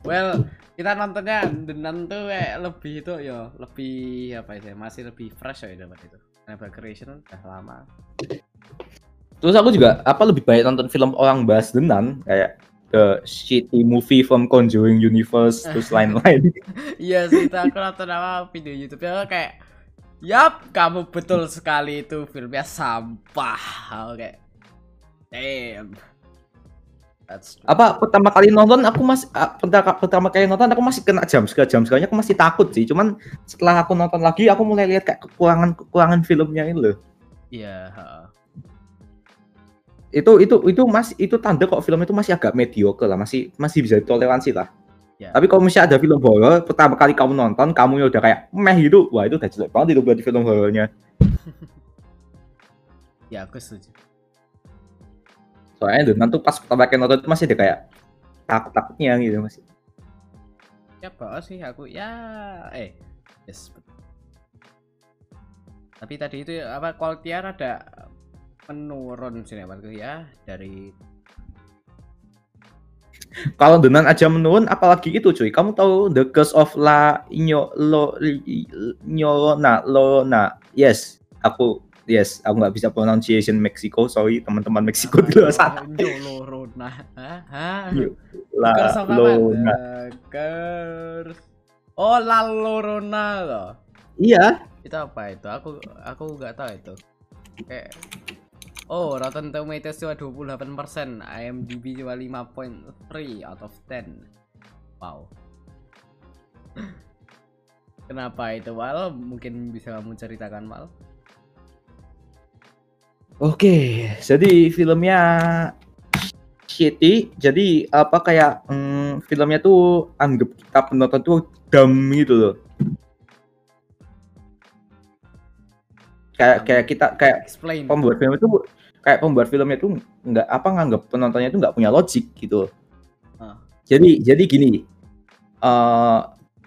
well kita nontonnya denan tuh kayak lebih itu ya lebih apa ya masih lebih fresh ya dapat itu Creation udah lama Terus aku juga apa lebih banyak nonton film orang bahas Denan kayak the shitty movie from Conjuring Universe terus lain-lain. iya sih aku nonton apa video YouTube ya kayak Yap, kamu betul sekali itu filmnya sampah. Oke. Damn. That's true. apa pertama kali nonton aku masih ah, pertama, pertama kali nonton aku masih kena jam sekali jam sekalinya aku masih takut sih cuman setelah aku nonton lagi aku mulai lihat kayak kekurangan kekurangan filmnya itu loh Iya, heeh. Itu itu itu masih itu tanda kok film itu masih agak mediocre lah masih masih bisa ditoleransi lah Ya. tapi kalau misalnya ada film horor pertama kali kamu nonton kamu udah kayak meh gitu wah itu udah jelek banget itu berarti film horornya Ya, aku setuju. soalnya dengan tuh pas pertama kali nonton itu masih ada kayak takut takutnya gitu masih Ya, bawa sih aku ya eh yes. Tapi tadi itu apa quality ada menurun sih menurutku ya dari kalau dengan aja menurun apalagi itu cuy kamu tahu The Curse of La Inyo Lo Nyolona Lona yes aku yes aku nggak bisa pronunciation Mexico sorry teman-teman Meksiko di luar sana? Yo, La? Lona Curse. Oh, La Llorona loh. iya Itu apa itu? Aku aku nggak tahu itu. Kayak Oh, Rotten Tomatoes cuma 28%, IMDb cuma 5.3 out of 10. Wow. Kenapa itu, Mal? Mungkin bisa kamu ceritakan, Mal? oke jadi filmnya shitty jadi apa kayak hmm, filmnya tuh anggap kita penonton tuh dumb gitu loh kayak kayak kita kayak Explain. pembuat film itu kayak pembuat filmnya itu nggak apa nganggap penontonnya itu nggak punya logik gitu. Ah. Jadi jadi gini, eh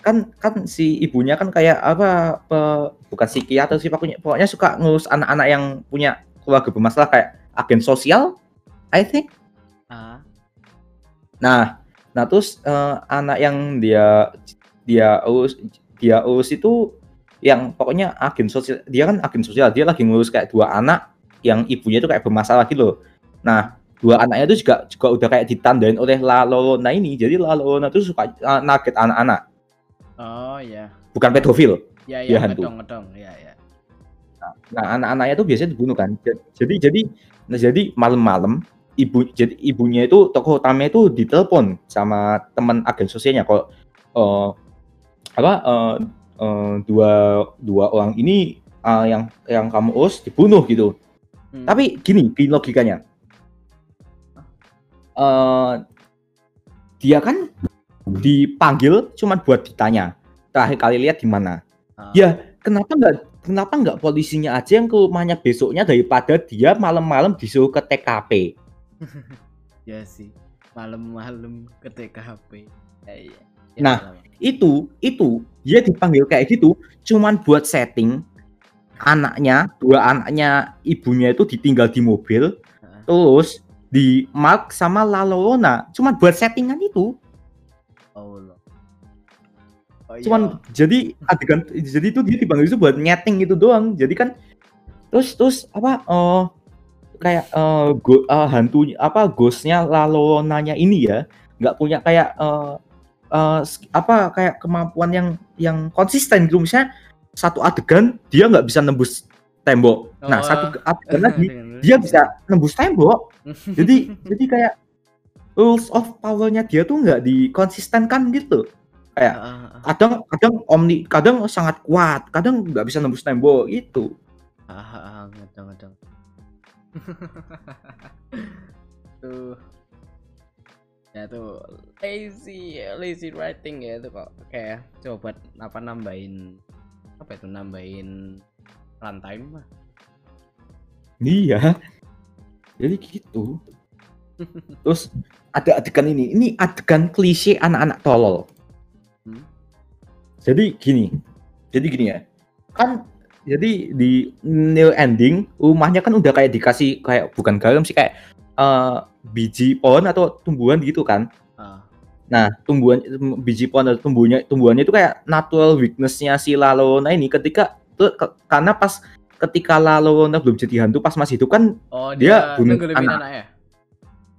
kan kan si ibunya kan kayak apa pe- bukan psikiater sih pokoknya pokoknya suka ngurus anak-anak yang punya keluarga bermasalah kayak agen sosial, I think. Ah, Nah Nah terus eh, anak yang dia dia urus dia urus itu yang pokoknya agen sosial dia kan agen sosial dia lagi ngurus kayak dua anak yang ibunya itu kayak bermasalah gitu loh. Nah dua anaknya itu juga juga udah kayak ditandain oleh La Llorona ini jadi La Llorona itu suka uh, nugget anak-anak Oh ya. bukan pedofil Ya Dia ya hantu. ngedong ngedong. Ya ya. nah anak-anaknya itu biasanya dibunuh kan Ja- jadi jadi nah jadi malam-malam ibu jadi ibunya itu tokoh utamanya itu ditelepon sama teman agen sosialnya kok eh, apa eh, eh, dua dua orang ini eh, yang yang kamu urus dibunuh gitu Hmm. Tapi gini, gini logikanya. eh dia kan dipanggil cuma buat ditanya. Terakhir kali lihat di mana? Ah. Ya, kenapa nggak kenapa nggak polisinya aja yang ke rumahnya besoknya daripada dia malam-malam disuruh ke TKP? Ya sih. Malam-malam ke TKP. Ya, iya. Ya, Nah. Itu itu dia dipanggil kayak gitu cuman buat setting anaknya, dua anaknya ibunya itu ditinggal di mobil terus di mark sama La Llorona cuman buat settingan itu Allah. Oh, iya. cuman jadi adegan jadi itu dia dipanggil itu buat nyeting gitu doang jadi kan terus terus apa eh kayak eh go, eh, hantu apa ghostnya La Llorona-nya ini ya nggak punya kayak eh sk- apa kayak kemampuan yang yang konsisten gitu. Misalnya satu adegan dia nggak bisa nembus tembok. Nah Oh. satu adegan lagi dia bisa nembus tembok. Jadi jadi kayak rules of powernya dia tuh nggak dikonsistenkan gitu. Kayak Ah, ah, kadang kadang omni kadang sangat kuat kadang nggak bisa nembus tembok gitu. Ah, ah, ah, ngedong ngedong. tuh ya tuh lazy lazy writing ya itu kok. Kayak coba apa nambahin apa itu nambahin runtime mah iya. Jadi gitu. Terus ada adegan ini. Ini adegan klise anak-anak tolol. Hmm. jadi gini. Jadi gini ya. Kan jadi di new ending rumahnya kan udah kayak dikasih kayak bukan garam sih kayak eh, biji pohon atau tumbuhan gitu kan ah Nah, tumbuhan biji pohon atau tumbuhnya tumbuhannya itu kayak natural weakness-nya si Lalona ini ketika tuh ke- karena pas ketika Lalona belum jadi hantu pas masih hidup kan oh Dia dia, bunuh anak. anaknya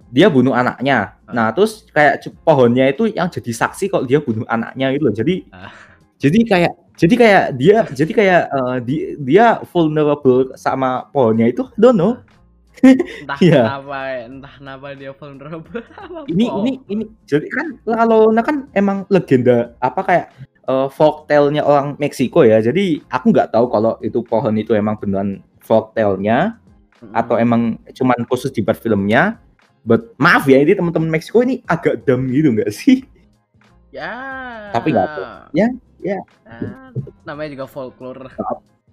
dia bunuh anaknya. Ah. Nah, terus kayak pohonnya itu yang jadi saksi kalau dia bunuh anaknya gitu loh. Jadi Ah. jadi kayak jadi kayak dia jadi kayak eh, di- dia vulnerable sama pohonnya itu don't know. Entah Iya. kenapa entah kenapa dia vulnerable Ini pohon? ini ini jadi kan Lalona kan emang legenda apa kayak eh, folktale-nya orang Meksiko ya. Jadi aku nggak tahu kalau itu pohon itu emang beneran folktale-nya Mm-mm. atau emang cuman khusus dibuat filmnya. But maaf ya ini teman-teman Meksiko ini agak dam gitu nggak sih? ya Tapi nggak apa. Ya, ya. Ah, namanya juga folklore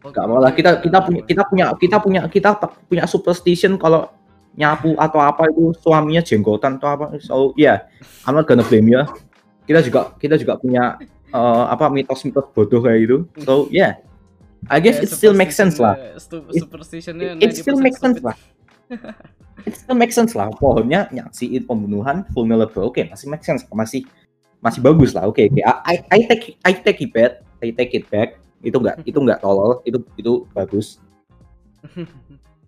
Gak mau lah kita kita punya kita punya kita punya kita punya superstition kalau nyapu atau apa itu suaminya jenggotan atau apa. So yeah I'm not gonna blame you. Kita juga kita juga punya eh, apa mitos-mitos bodoh kayak gitu. So yeah. I guess it still makes sense lah. It- superstitionnya it still makes sense lah. It still makes sense lah. Pohonnya nyaksiin pembunuhan vulnerable. Oke masih make sense. Masih masih bagus lah. Oke oke. I, I take I take it back. I take it back itu enggak itu enggak tolol itu itu bagus.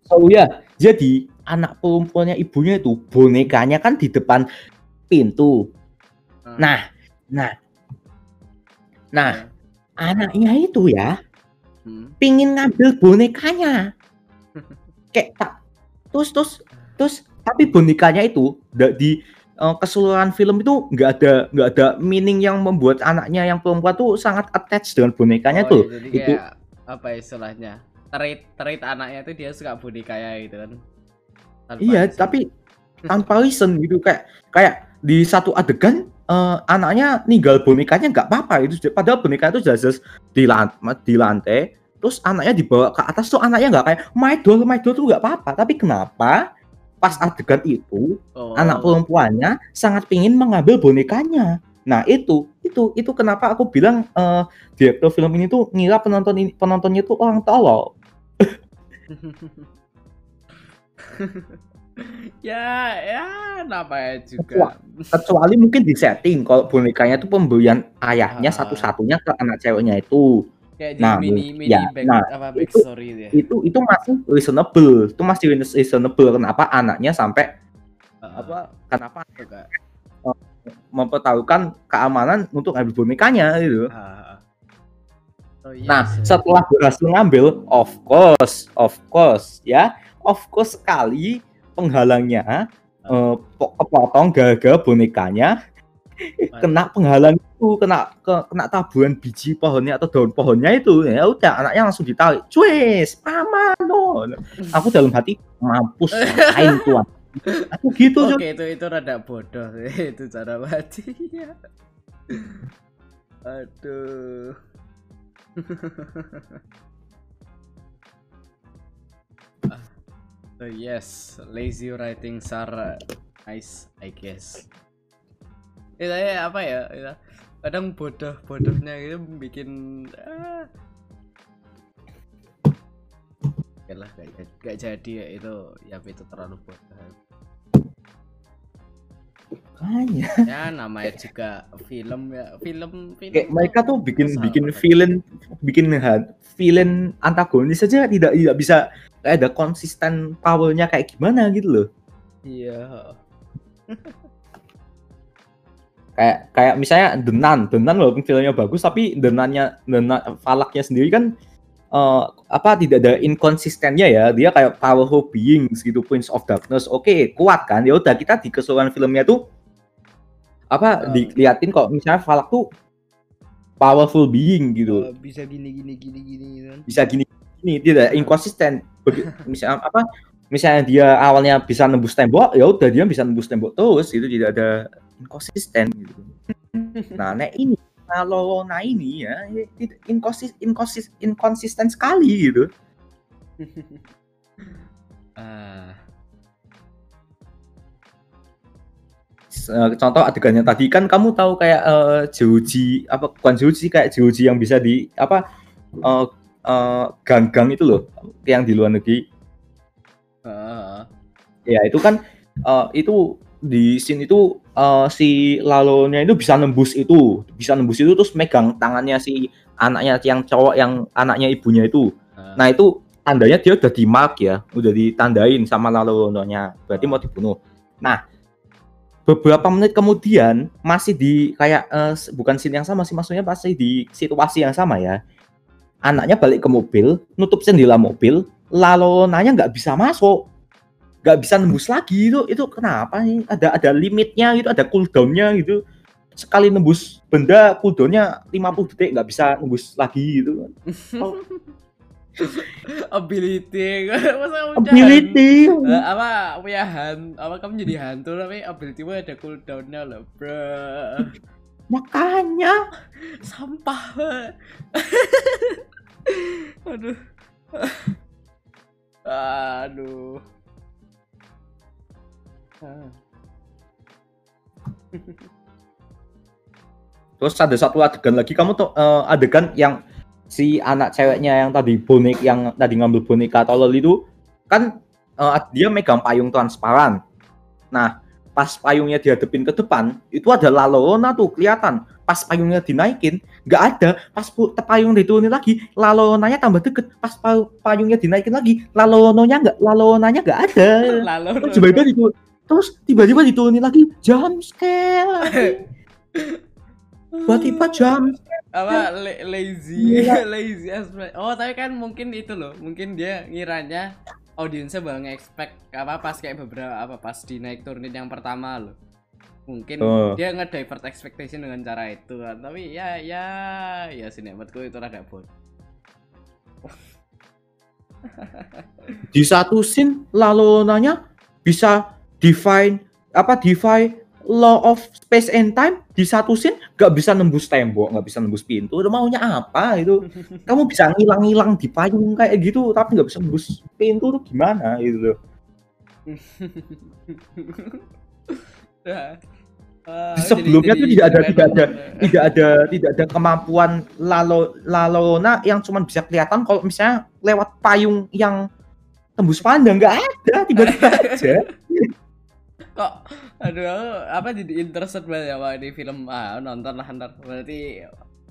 So ya jadi anak perempuannya ibunya itu bonekanya kan di depan pintu. Nah nah nah anaknya itu ya Hmm. pingin ngambil bonekanya. Kayak tak terus terus terus tapi bonekanya itu nggak di eh, keseluruhan film itu nggak ada nggak ada meaning yang membuat anaknya yang perempuan tuh sangat attached dengan bonekanya Oh, tuh. iya, jadi itu kayak apa istilahnya trait trait anaknya itu dia suka budi kaya gitu kan. Tanpa iya reason. tapi tanpa reason gitu kayak kayak di satu adegan eh, anaknya ninggal bonekanya nggak apa-apa itu padahal boneka itu jelas di lantai, di lantai terus anaknya dibawa ke atas tuh anaknya nggak kayak my doll my doll tuh nggak apa-apa. Tapi kenapa pas adegan itu Oh, anak perempuannya sangat pingin mengambil bonekanya. Nah itu itu itu kenapa aku bilang eh, direktur film ini tuh ngira penonton ini penontonnya tuh orang tolol. Ya ya namanya juga? Kecuali mungkin di setting kalau bonekanya itu pembelian ayahnya Ah. satu-satunya ke anak ceweknya itu kayak di Nah, mini mini ya, back nah, apa itu- backstory itu ya? itu itu masih reasonable. Itu masih reasonable. Kenapa anaknya sampai Ah, apa kenapa juga. mempertaruhkan keamanan untuk ambil bonekanya gitu. Ah. Oh, iya nah sih. setelah berhasil ngambil of course of course ya of course sekali penghalangnya po- kepotong gara-gara bonekanya kena penghalang itu kena ke- kena taburan biji pohonnya atau daun pohonnya itu ya udah anaknya langsung ditarik cues paman no aku dalam hati mampus ngapain tuan aku gitu Oke Jun. itu itu rada bodoh itu cara mati ya. Aduh. Ah, oh yes, lazy writing are nice, I guess. Itu ya apa ya? ya, Kadang bodoh bodohnya itu bikin ah. Lah, gak, gak- jadi ya itu, ya itu terlalu bodoh. Makanya. ya namanya juga film ya film film kayak mereka tuh bikin Masalah bikin villain bikin villain antagonis saja tidak tidak bisa kayak ada konsisten powernya kayak gimana gitu loh iya kayak kayak misalnya The Nun. Walaupun filmnya bagus tapi The Nun- Falaknya sendiri kan eh, apa tidak ada inkonsistennya ya. Dia kayak powerful beings gitu Prince of Darkness. Oke kuat kan? Ya udah kita di keseluruhan filmnya tuh apa Hmm. diliatin kok misalnya Falak tuh powerful being gitu. Eh, bisa gini gini gini gini gitu kan? Bisa gini gini tidak inkonsisten. Begi- misalnya apa misalnya dia awalnya bisa nembus tembok ya udah dia bisa nembus tembok terus itu tidak ada inkonsisten gitu. Nah nek ini kalau nah ini ya inkonsis inkonsis inkonsisten sekali gitu. Eh, contoh adegannya tadi kan kamu tahu kayak eh, Joji apa bukan Joji kayak Joji yang bisa di apa eh, gang-gang itu loh yang di luar negeri. Ah, ya itu kan eh, itu di scene itu eh, si Lalonya itu bisa nembus itu bisa nembus itu terus megang tangannya si anaknya yang cowok yang anaknya ibunya itu. Ah. nah itu tandanya dia udah di mark ya udah ditandain sama Lalonya berarti mau dibunuh. Nah beberapa menit kemudian masih di kayak s- bukan scene yang sama sih maksudnya pasti di situasi yang sama ya. Anaknya balik ke mobil nutup jendela mobil Lalonanya nggak bisa masuk nggak bisa nembus lagi itu itu kenapa nih ada ada limitnya gitu ada cooldownnya gitu. Sekali nembus benda cooldownnya 50 detik nggak bisa nembus lagi gitu. Oh. ability. Masa ability. Eh, apa punya han apa kamu jadi hantu tapi ability mu ada cooldownnya loh bro. Makanya. Sampah. Aduh. Aduh. Terus ada satu adegan lagi kamu tuh eh, adegan yang si anak ceweknya yang tadi bonek yang tadi ngambil boneka tolol itu kan eh, dia megang payung transparan. Nah pas payungnya dihadapin ke depan itu ada Lalona tuh kelihatan. Pas payungnya dinaikin nggak ada. Pas payung diturunin lagi Lalonanya tambah deket. Pas pa- payungnya dinaikin lagi Lalonanya nggak Lalonanya nggak ada. Terus tiba-tiba ditu- terus tiba-tiba diturunin lagi jam scare tiba-tiba jam apa la- lazy. Iya. lazy aspect oh tapi kan mungkin itu loh. Mungkin dia ngiranya audiensnya bakal nge-expect apa pas kayak beberapa apa pas di naik turunin yang pertama loh. Mungkin Oh. dia nge-divert expectation dengan cara itu kan. Tapi ya ya ya sinematku itu rada bodoh. Di satu scene Lalonanya bisa define apa define law of space and time di satu scene nggak bisa nembus tembok nggak bisa nembus pintu Lu maunya apa itu? Kamu bisa ngilang-ngilang di payung kayak gitu tapi nggak bisa nembus pintu tuh gimana gitu loh. Ah, sebelumnya jadi- tuh jadi tidak ada tidak ada tidak ada tidak ada kemampuan Lalo Lalona yang cuman bisa kelihatan kalau misalnya lewat payung yang tembus pandang nggak ada tiba-tiba aja kok aduh apa jadi interested banget ya di film ah nonton lah ntar berarti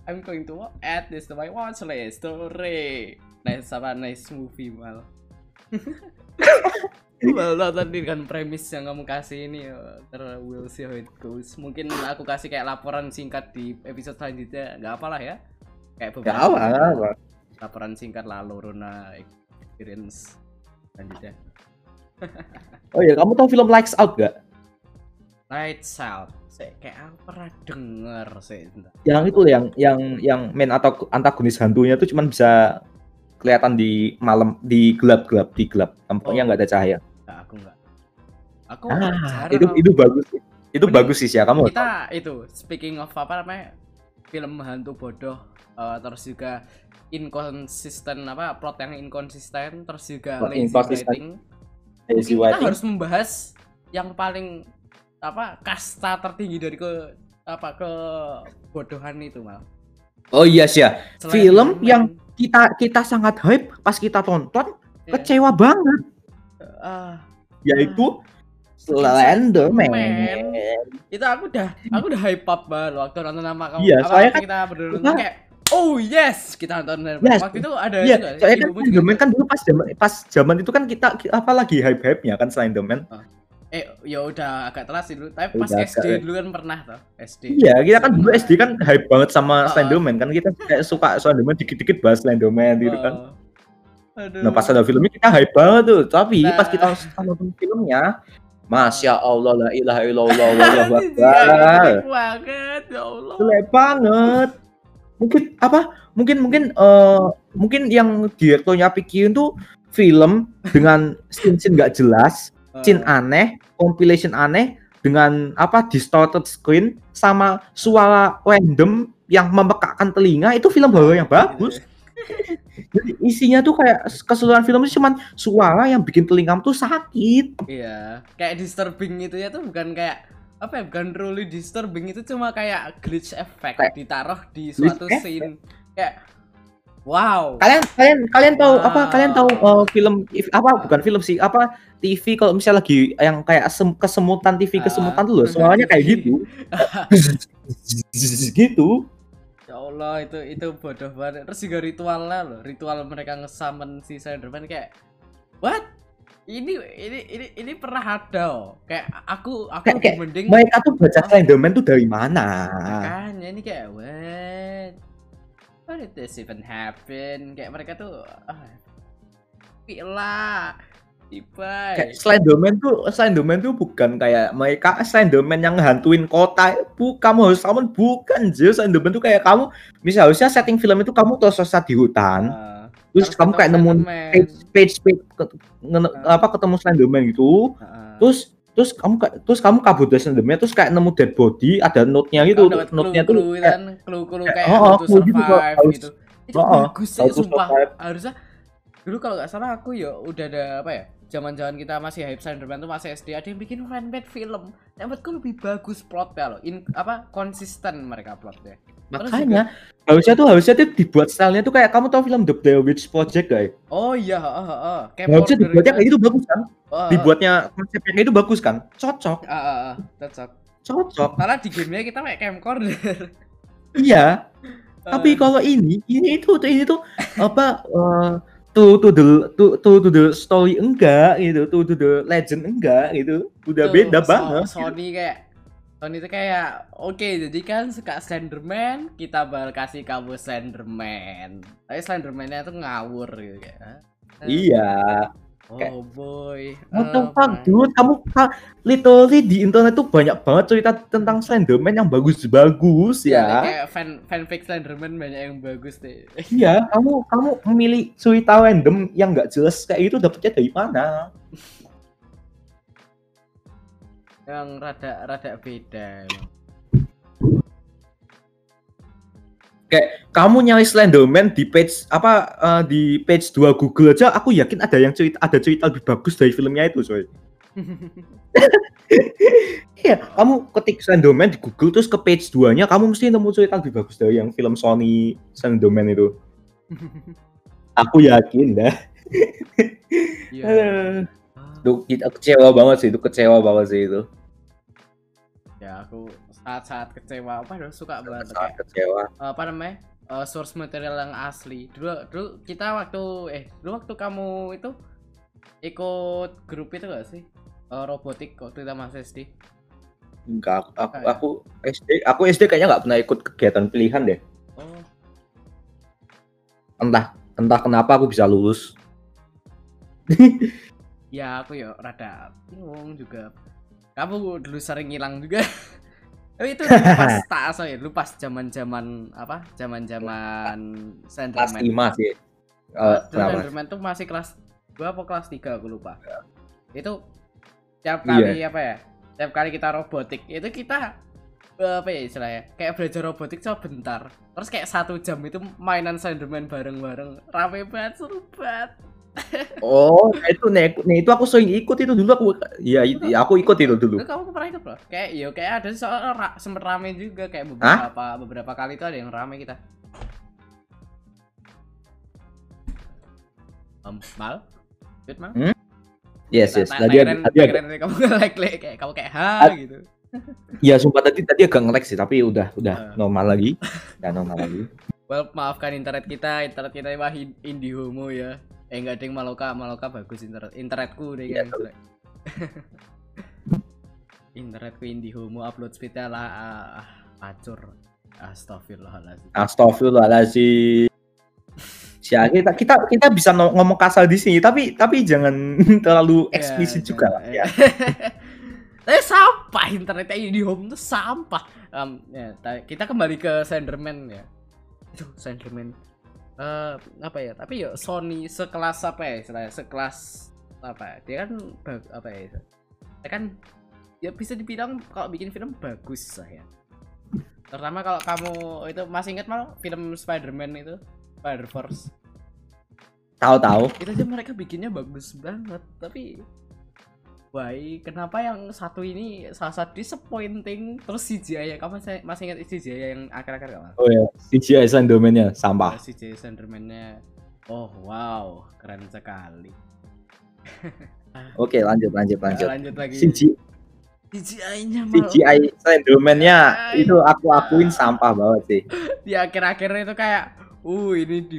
I'm going to add this to my watch list story nice apa nice movie mal Well, nonton dengan premis yang kamu kasih ini ya, ter we'll see how it goes. Mungkin aku kasih kayak laporan singkat di episode selanjutnya, nggak apa lah ya. Kayak beberapa apa, apa. laporan singkat lah Lorona experience selanjutnya. Oh iya, kamu tahu film Lights Out gak? Lights Out. Saya kayak aku pernah denger sih. Yang itu yang yang yang main atau antagonis hantunya tuh cuman bisa kelihatan di malam di gelap-gelap di gelap. Kampungnya Oh. nggak ada cahaya. Nah, aku enggak. Aku Ah, itu itu bagus. sih. Itu Mending bagus sih ya kamu. kita itu speaking of apa namanya film hantu bodoh eh, terus juga inconsistent apa plot yang inconsistent terus juga Plot lazy writing Mungkin kita harus membahas yang paling apa kasta tertinggi dari ke apa ke bodohan itu mal Oh iya sih ya. Film main- yang- Kita kita sangat hype pas kita tonton, ya, kecewa banget. ah, Yaitu Man. Slenderman. itu aku udah aku udah hype up banget waktu nonton sama kamu Iya, soalnya kan- kita berdua kayak oh yes kita nonton Yes. waktu itu ada Iya, juga soalnya kan Slenderman kan dulu pas zaman pas zaman itu kan kita apa lagi hype-hype-nya kan Slenderman. eh ya udah agak telat sih dulu tapi pas Udah SD agak- dulu kan pernah tuh SD Iya, kita kan dulu SD kan hype banget sama Ah. Slenderman kan kita kayak suka Slenderman dikit-dikit bahas Slenderman gitu kan. Oh. Aduh. Nah pas ada filmnya kita hype banget tuh, tapi Nah. pas kita nonton filmnya, Masya Allah la ilaha illallah wallahu akbar. jelek banget ya Allah Jelek banget. Mungkin apa? Mungkin mungkin eh mungkin yang direkturnya pikirin tuh film dengan scene-scene nggak jelas, scene aneh, compilation aneh dengan apa distorted screen sama suara random yang memekakkan telinga itu film horor yang bagus. Jadi isinya tuh kayak keseluruhan film itu cuman suara yang bikin telingamu tuh sakit. Iya, kayak disturbing itu ya tuh bukan kayak apa ya, bukan truly disturbing itu cuma kayak glitch effect Kayak ditaruh di glitch suatu effect. scene. Kayak wow. Kalian kalian kalian tahu apa? Kalian tahu uh, film apa bukan film sih, apa TV kalau misalnya lagi yang kayak sem- kesemutan TV Ah, kesemutan tuh loh, suaranya kayak gitu. gitu. Ya Allah itu itu bodoh banget. Terus juga ritualnya loh, ritual mereka ngesamen si Slenderman kayak what? Ini ini ini ini pernah ada oh. Kayak aku aku Kayak- mending Mereka tuh baca Slenderman tuh dari mana? makanya ini kayak what? How did this even happen? Kayak mereka tuh ah, Pila Tiba Kayak Slenderman tuh Slenderman tuh bukan kayak mereka Slenderman yang hantuin kota. Bu, kamu harus summon bukan Jil. Slenderman tuh kayak kamu misalnya setting film itu kamu tersesat di hutan. Ah, terus harus kamu kayak Slenderman. page page, page ke- nge- Ah. apa ketemu Slenderman gitu. Ah. Terus terus kamu ka- terus kamu kabur dari Slenderman terus kayak nemu dead body ada note-nya gitu. Oh, note-nya clue, tuh kan, clue-clue kayak, kayak oh, to clue gitu, survive harus- gitu. Itu oh, oh, bagus sih, to sumpah. survive. Harusnya dulu kalau nggak salah aku ya udah ada apa ya? Zaman-zaman kita masih hype Slenderman tuh masih SD ada yang bikin fanmade film. Yang menurutku lebih bagus plotnya loh. In, apa konsisten mereka plotnya. Makanya harusnya tuh harusnya tuh dibuat stylenya tuh kayak kamu tahu film The Blair Witch Project guys. Oh iya, heeh, heeh. Kayak Harusnya dibuatnya kayak gitu bagus kan? Oh, heeh. Dibuatnya konsepnya kayak itu bagus kan? Cocok, Ah, ah, ah, cocok. cocok. Malah di gamenya kita pakai camcorder. Iya. Tapi kalau ini, ini itu tuh ini tuh apa eh, to to the to, to to the story enggak gitu, to to the legend enggak gitu. Udah Tuh, beda So- banget. Sony kayak Sony itu kayak oke jadi kan suka Slenderman kita bakal kasih kamu Slenderman tapi Slenderman-nya tuh ngawur gitu kayak "Hah? Iya. oh boy What the fuck, dude? Kamu ka- literally di internet tuh banyak banget cerita tentang Slenderman yang bagus-bagus Iya, ya. kayak fan fanfic Slenderman banyak yang bagus deh Iya, kamu kamu memilih cerita random yang nggak jelas kayak itu dapetnya dari mana? yang rada rada beda emang. Kamu nyari Slenderman di page apa eh, di page 2 Google aja, aku yakin ada yang cerita ada cerita lebih bagus dari filmnya itu, coy. Iya, kamu ketik Slenderman di Google terus ke page 2-nya kamu mesti nemu cerita lebih bagus dari yang film Sony Slenderman itu. Aku yakin dah. Iya. Eh, Ah, Itu kecewa banget sih, itu kecewa banget sih itu. Ya aku saat-saat kecewa apa dong suka banget Sangat kayak kecewa. apa namanya eh, source material yang asli dulu dulu kita waktu eh dulu waktu kamu itu ikut grup itu gak sih Eh, robotik waktu kita masih SD Enggak, aku, Kayak- aku SD, aku SD kayaknya nggak pernah ikut kegiatan pilihan deh. oh Entah, entah kenapa aku bisa lulus. ya aku ya rada bingung juga kamu dulu sering hilang juga tapi itu dulu pas tak asal ya dulu pas zaman zaman apa zaman zaman Kelas Slenderman 5 sih. Eh, Dulu kenapa? Slenderman tuh masih kelas 2 apa kelas 3 aku lupa. Itu tiap Iya. kali apa ya? Tiap kali kita robotik itu kita eh, apa ya istilahnya? Kayak belajar robotik cuma bentar. Terus kayak satu jam itu mainan Slenderman bareng-bareng. Rame banget, seru banget. Oh, nah itu nek, nek itu aku sering ikut itu dulu aku ya, itu- ya aku ikut itu dulu. Lu kamu pernah ikut bro? Kayak iya kayak ada soalnya ra- sempet rame juga kayak beberapa beberapa kali itu ada yang rame kita. Um, mal? Good mal? Yes, yes. Tak- Tadi ada, kamu like, kayak kamu kayak ha gitu. Ya sumpah tadi tadi agak nge sih, tapi udah udah Eh. normal lagi. Udah normal lagi. Well, maafkan internet kita, internet kita mah in- indie homo ya. Eh enggak ding Maloka, Maloka bagus internet. Internetku deh Iya, kan. Internetku indie homo upload speednya lah ah, ah, acur. Astagfirullahaladzim. Astagfirullahaladzim. Ya, kita kita kita bisa ngomong kasar di sini, tapi tapi jangan terlalu eksplisit Ya, juga lah jangan, ya. Eh sampah internetnya indie home tuh sampah. Em, ya, ta- kita kembali ke Slenderman ya. Itu Slenderman. Eh apa ya? Tapi ya Sony sekelas apa ya? istilahnya? Sekelas apa? ya, Dia kan apa ya? Dia kan ya bisa dibilang kalau bikin film bagus lah ya. Terutama kalau kamu itu masih ingat mal film Spider-Man itu Spider-Verse Tahu-tahu. itu aja mereka bikinnya bagus banget tapi why kenapa yang satu ini sangat disappointing terus CGI ya kamu masih, masih ingat CGI yang akhir-akhir gak? Oh ya, CGI Slenderman-nya sampah. CGI Slenderman-nya oh wow keren sekali Oke, lanjut lanjut lanjut. lanjut lagi CGI CGI-nya CGI Slenderman-nya itu aku akuin sampah banget sih. di akhir-akhir itu kayak uh ini di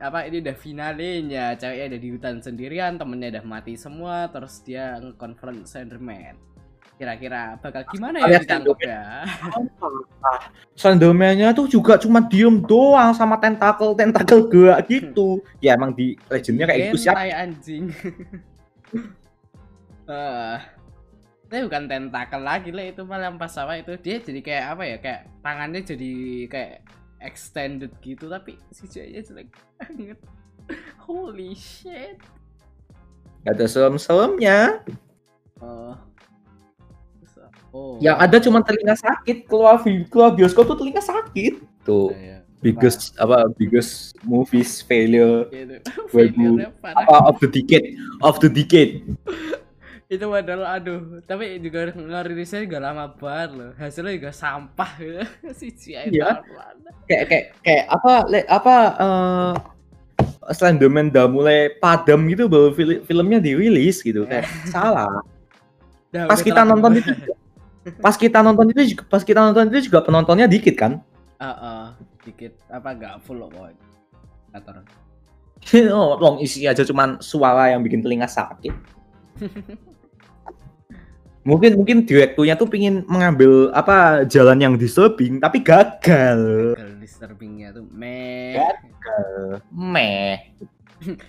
apa ini udah finalenya ceweknya ada di hutan sendirian temennya udah mati semua terus dia nge-confront Slenderman kira-kira bakal gimana ya Alias ditangkap Slenderman. ya Slenderman-nya tuh juga cuma diem doang sama tentakel tentakel gerak gitu. Ya emang di legendnya kayak gitu siapa? Anjing Eh, tapi bukan tentakel lagi lah itu malah pas apa itu dia jadi kayak apa ya kayak tangannya jadi kayak extended gitu tapi CGI-nya jelek banget holy shit Gak ada serem-seremnya. Oh. Oh. Yang ada cuma telinga sakit keluar keluar bioskop tuh telinga sakit. Tuh Iya. biggest apa biggest movies failure Gitu. Parah. apa of the decade of the decade. Itu padahal aduh, tapi juga ngerilisnya juga lama banget loh. Hasilnya juga sampah CGI Iya. doang. Kayak kayak kayak apa le- apa eh Slenderman udah mulai padam gitu baru fil- filmnya dirilis gitu kayak salah. Dah, Pas kita nonton itu pas kita nonton itu juga pas kita nonton itu juga penontonnya dikit kan? Heeh, dikit apa enggak full loh pokoknya. Atur. oh, long isi aja cuman suara yang bikin telinga sakit. Mungkin mungkin direkturnya tuh pingin mengambil apa jalan yang disturbing tapi gagal. Girl disturbingnya tuh meh. Meh.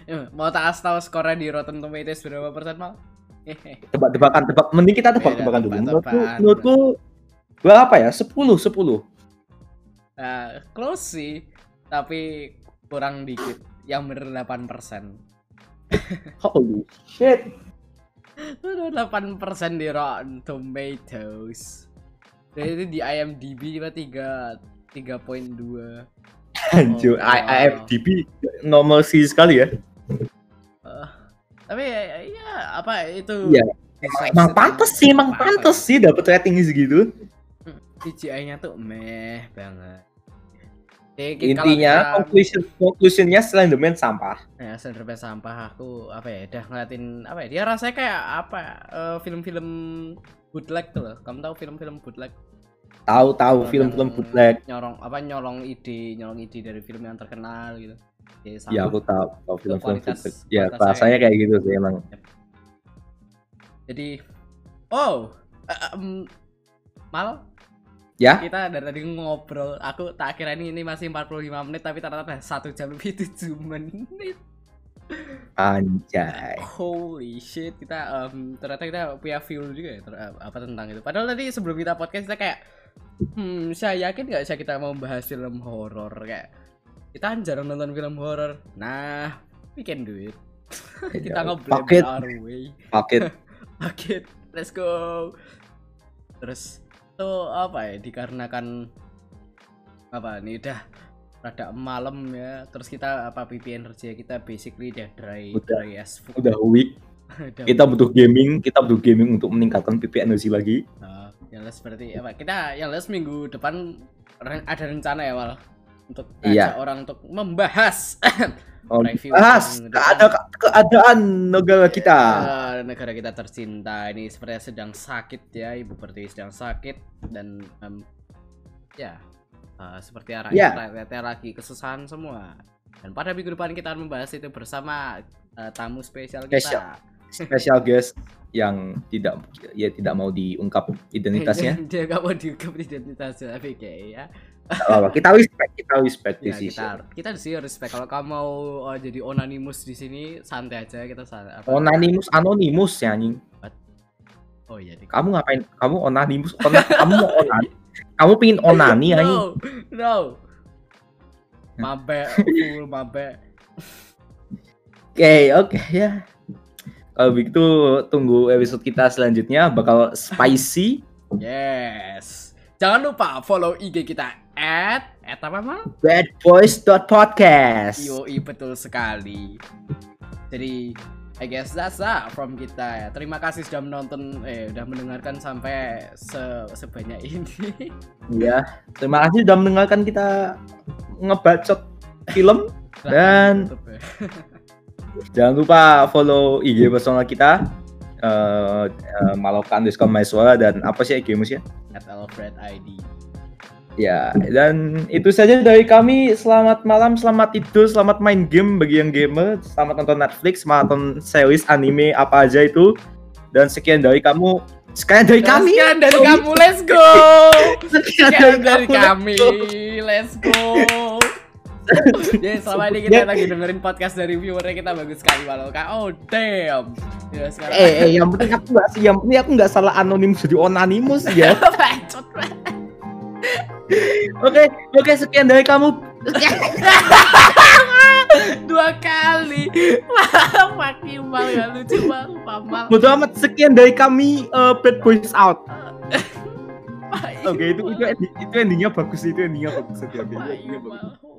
Eh, Mau tak tahu skornya di Rotten Tomatoes berapa persen mal? Tebak-tebakan tebak mending kita Iya, tebak-tebakan dulu. Menurutku menurutku berapa ya? 10 10. Nah, close sih, tapi kurang dikit. Yang bener 8 persen. Holy shit. 8 persen di Rotten Tomatoes. Dan itu di IMDb cuma 3 3.2. Anjir, Oh. IMDb normal sih sekali ya. Eh, tapi ya, ya, apa itu? Iya, deserves Emang it, pantes sih, emang Apa-apa pantes sih dapat rating segitu. ya. CGI-nya tuh meh banget. Jadi, Intinya kita- conclusion conclusionnya Slenderman sampah. ya Slenderman sampah aku apa ya udah ngeliatin apa ya dia rasanya kayak apa eh, film-film bootleg tuh loh kamu tahu film-film bootleg Tahu-tahu Yang film-film bootleg. nyorong apa nyolong ide nyolong ide dari film yang terkenal gitu ya, sama. Ya aku tahu tahu film-film kualitas- bootleg. Ya rasanya kayak gitu sih emang. jadi oh eh, em, mal Ya? kita dari tadi ngobrol aku tak kira ini ini masih 45 menit tapi ternyata satu jam lebih 7 menit Anjay. Holy shit, kita em, ternyata kita punya view juga ya ter- apa tentang itu. Padahal tadi sebelum kita podcast kita kayak hmm, saya yakin nggak bisa kita mau bahas film horor kayak kita kan jarang nonton film horor. Nah, we can do it. kita it. our way. Paket. Paket, let's go. Terus tuh apa ya dikarenakan apa nih udah rada malam ya terus kita apa pipi energi kita basically udah dry Udah. dry as fuck Udah weak. Udah Kita butuh gaming, kita butuh gaming untuk meningkatkan PP energi lagi. Nah, yang les seperti apa? Kita yang les minggu depan ada rencana ya, Wal. Untuk Iya. ajak orang untuk membahas Oh, Review bahas keada- keadaan negara kita. eh, negara kita tercinta ini sepertinya sedang sakit ya, Ibu Pertiwi sedang sakit dan em, ya eh, seperti rakyat Ya. rakyatnya lagi kesusahan semua. Dan pada minggu depan kita akan membahas itu bersama eh, tamu spesial kita. Spesial. Special guest yang tidak ya tidak mau diungkap identitasnya. Dia gak mau diungkap identitasnya tapi kayak ya. Apa-apa. kita respect, kita respect Ya, decision. kita kita sini respect kalau kamu mau uh, jadi anonymous di sini santai aja kita santai apa Anonymous, anonymous ya anjing. oh iya di Kamu ngapain? Kamu anonymous, ona- kamu mau onani? Kamu pingin onani anjing? no no mabe full mabe Oke, oke ya. Kalau begitu tunggu episode kita selanjutnya bakal spicy yes jangan lupa follow IG kita at at apa mal badboys.podcast. yoi betul sekali jadi I guess that's that from kita ya terima kasih sudah menonton eh udah mendengarkan sampai se sebanyak ini Ya, terima kasih sudah mendengarkan kita ngebacot film Dan- ya. Jangan lupa follow IG personal kita eh uh, Maloka underscore dan apa sih IG ya? at Alfred ID. Ya, dan itu saja dari kami. Selamat malam, selamat tidur, selamat main game bagi yang gamer. Selamat nonton Netflix, selamat nonton series, anime, apa aja itu. Dan sekian dari kamu. Sekian dari Dan kami. Sekian dari Sorry. kamu, let's go. Sekian Sekian dari kami, kamu. let's go. Jadi selama ini kita lagi dengerin podcast dari viewernya kita bagus sekali walau kak. Oh damn. Ya sekarang. Eh, eh, yang penting aku nggak sih, yang penting aku nggak salah anonim jadi onanimus ya. Banget. Oke, oke sekian dari kamu. Dua kali. Fuck you mal gak lucu mal, pamal. Bodo amat sekian dari kami eh, Bad Boys Out. Oke, itu itu itu endingnya bagus itu endingnya bagus. Itu endingnya bagus. Mal.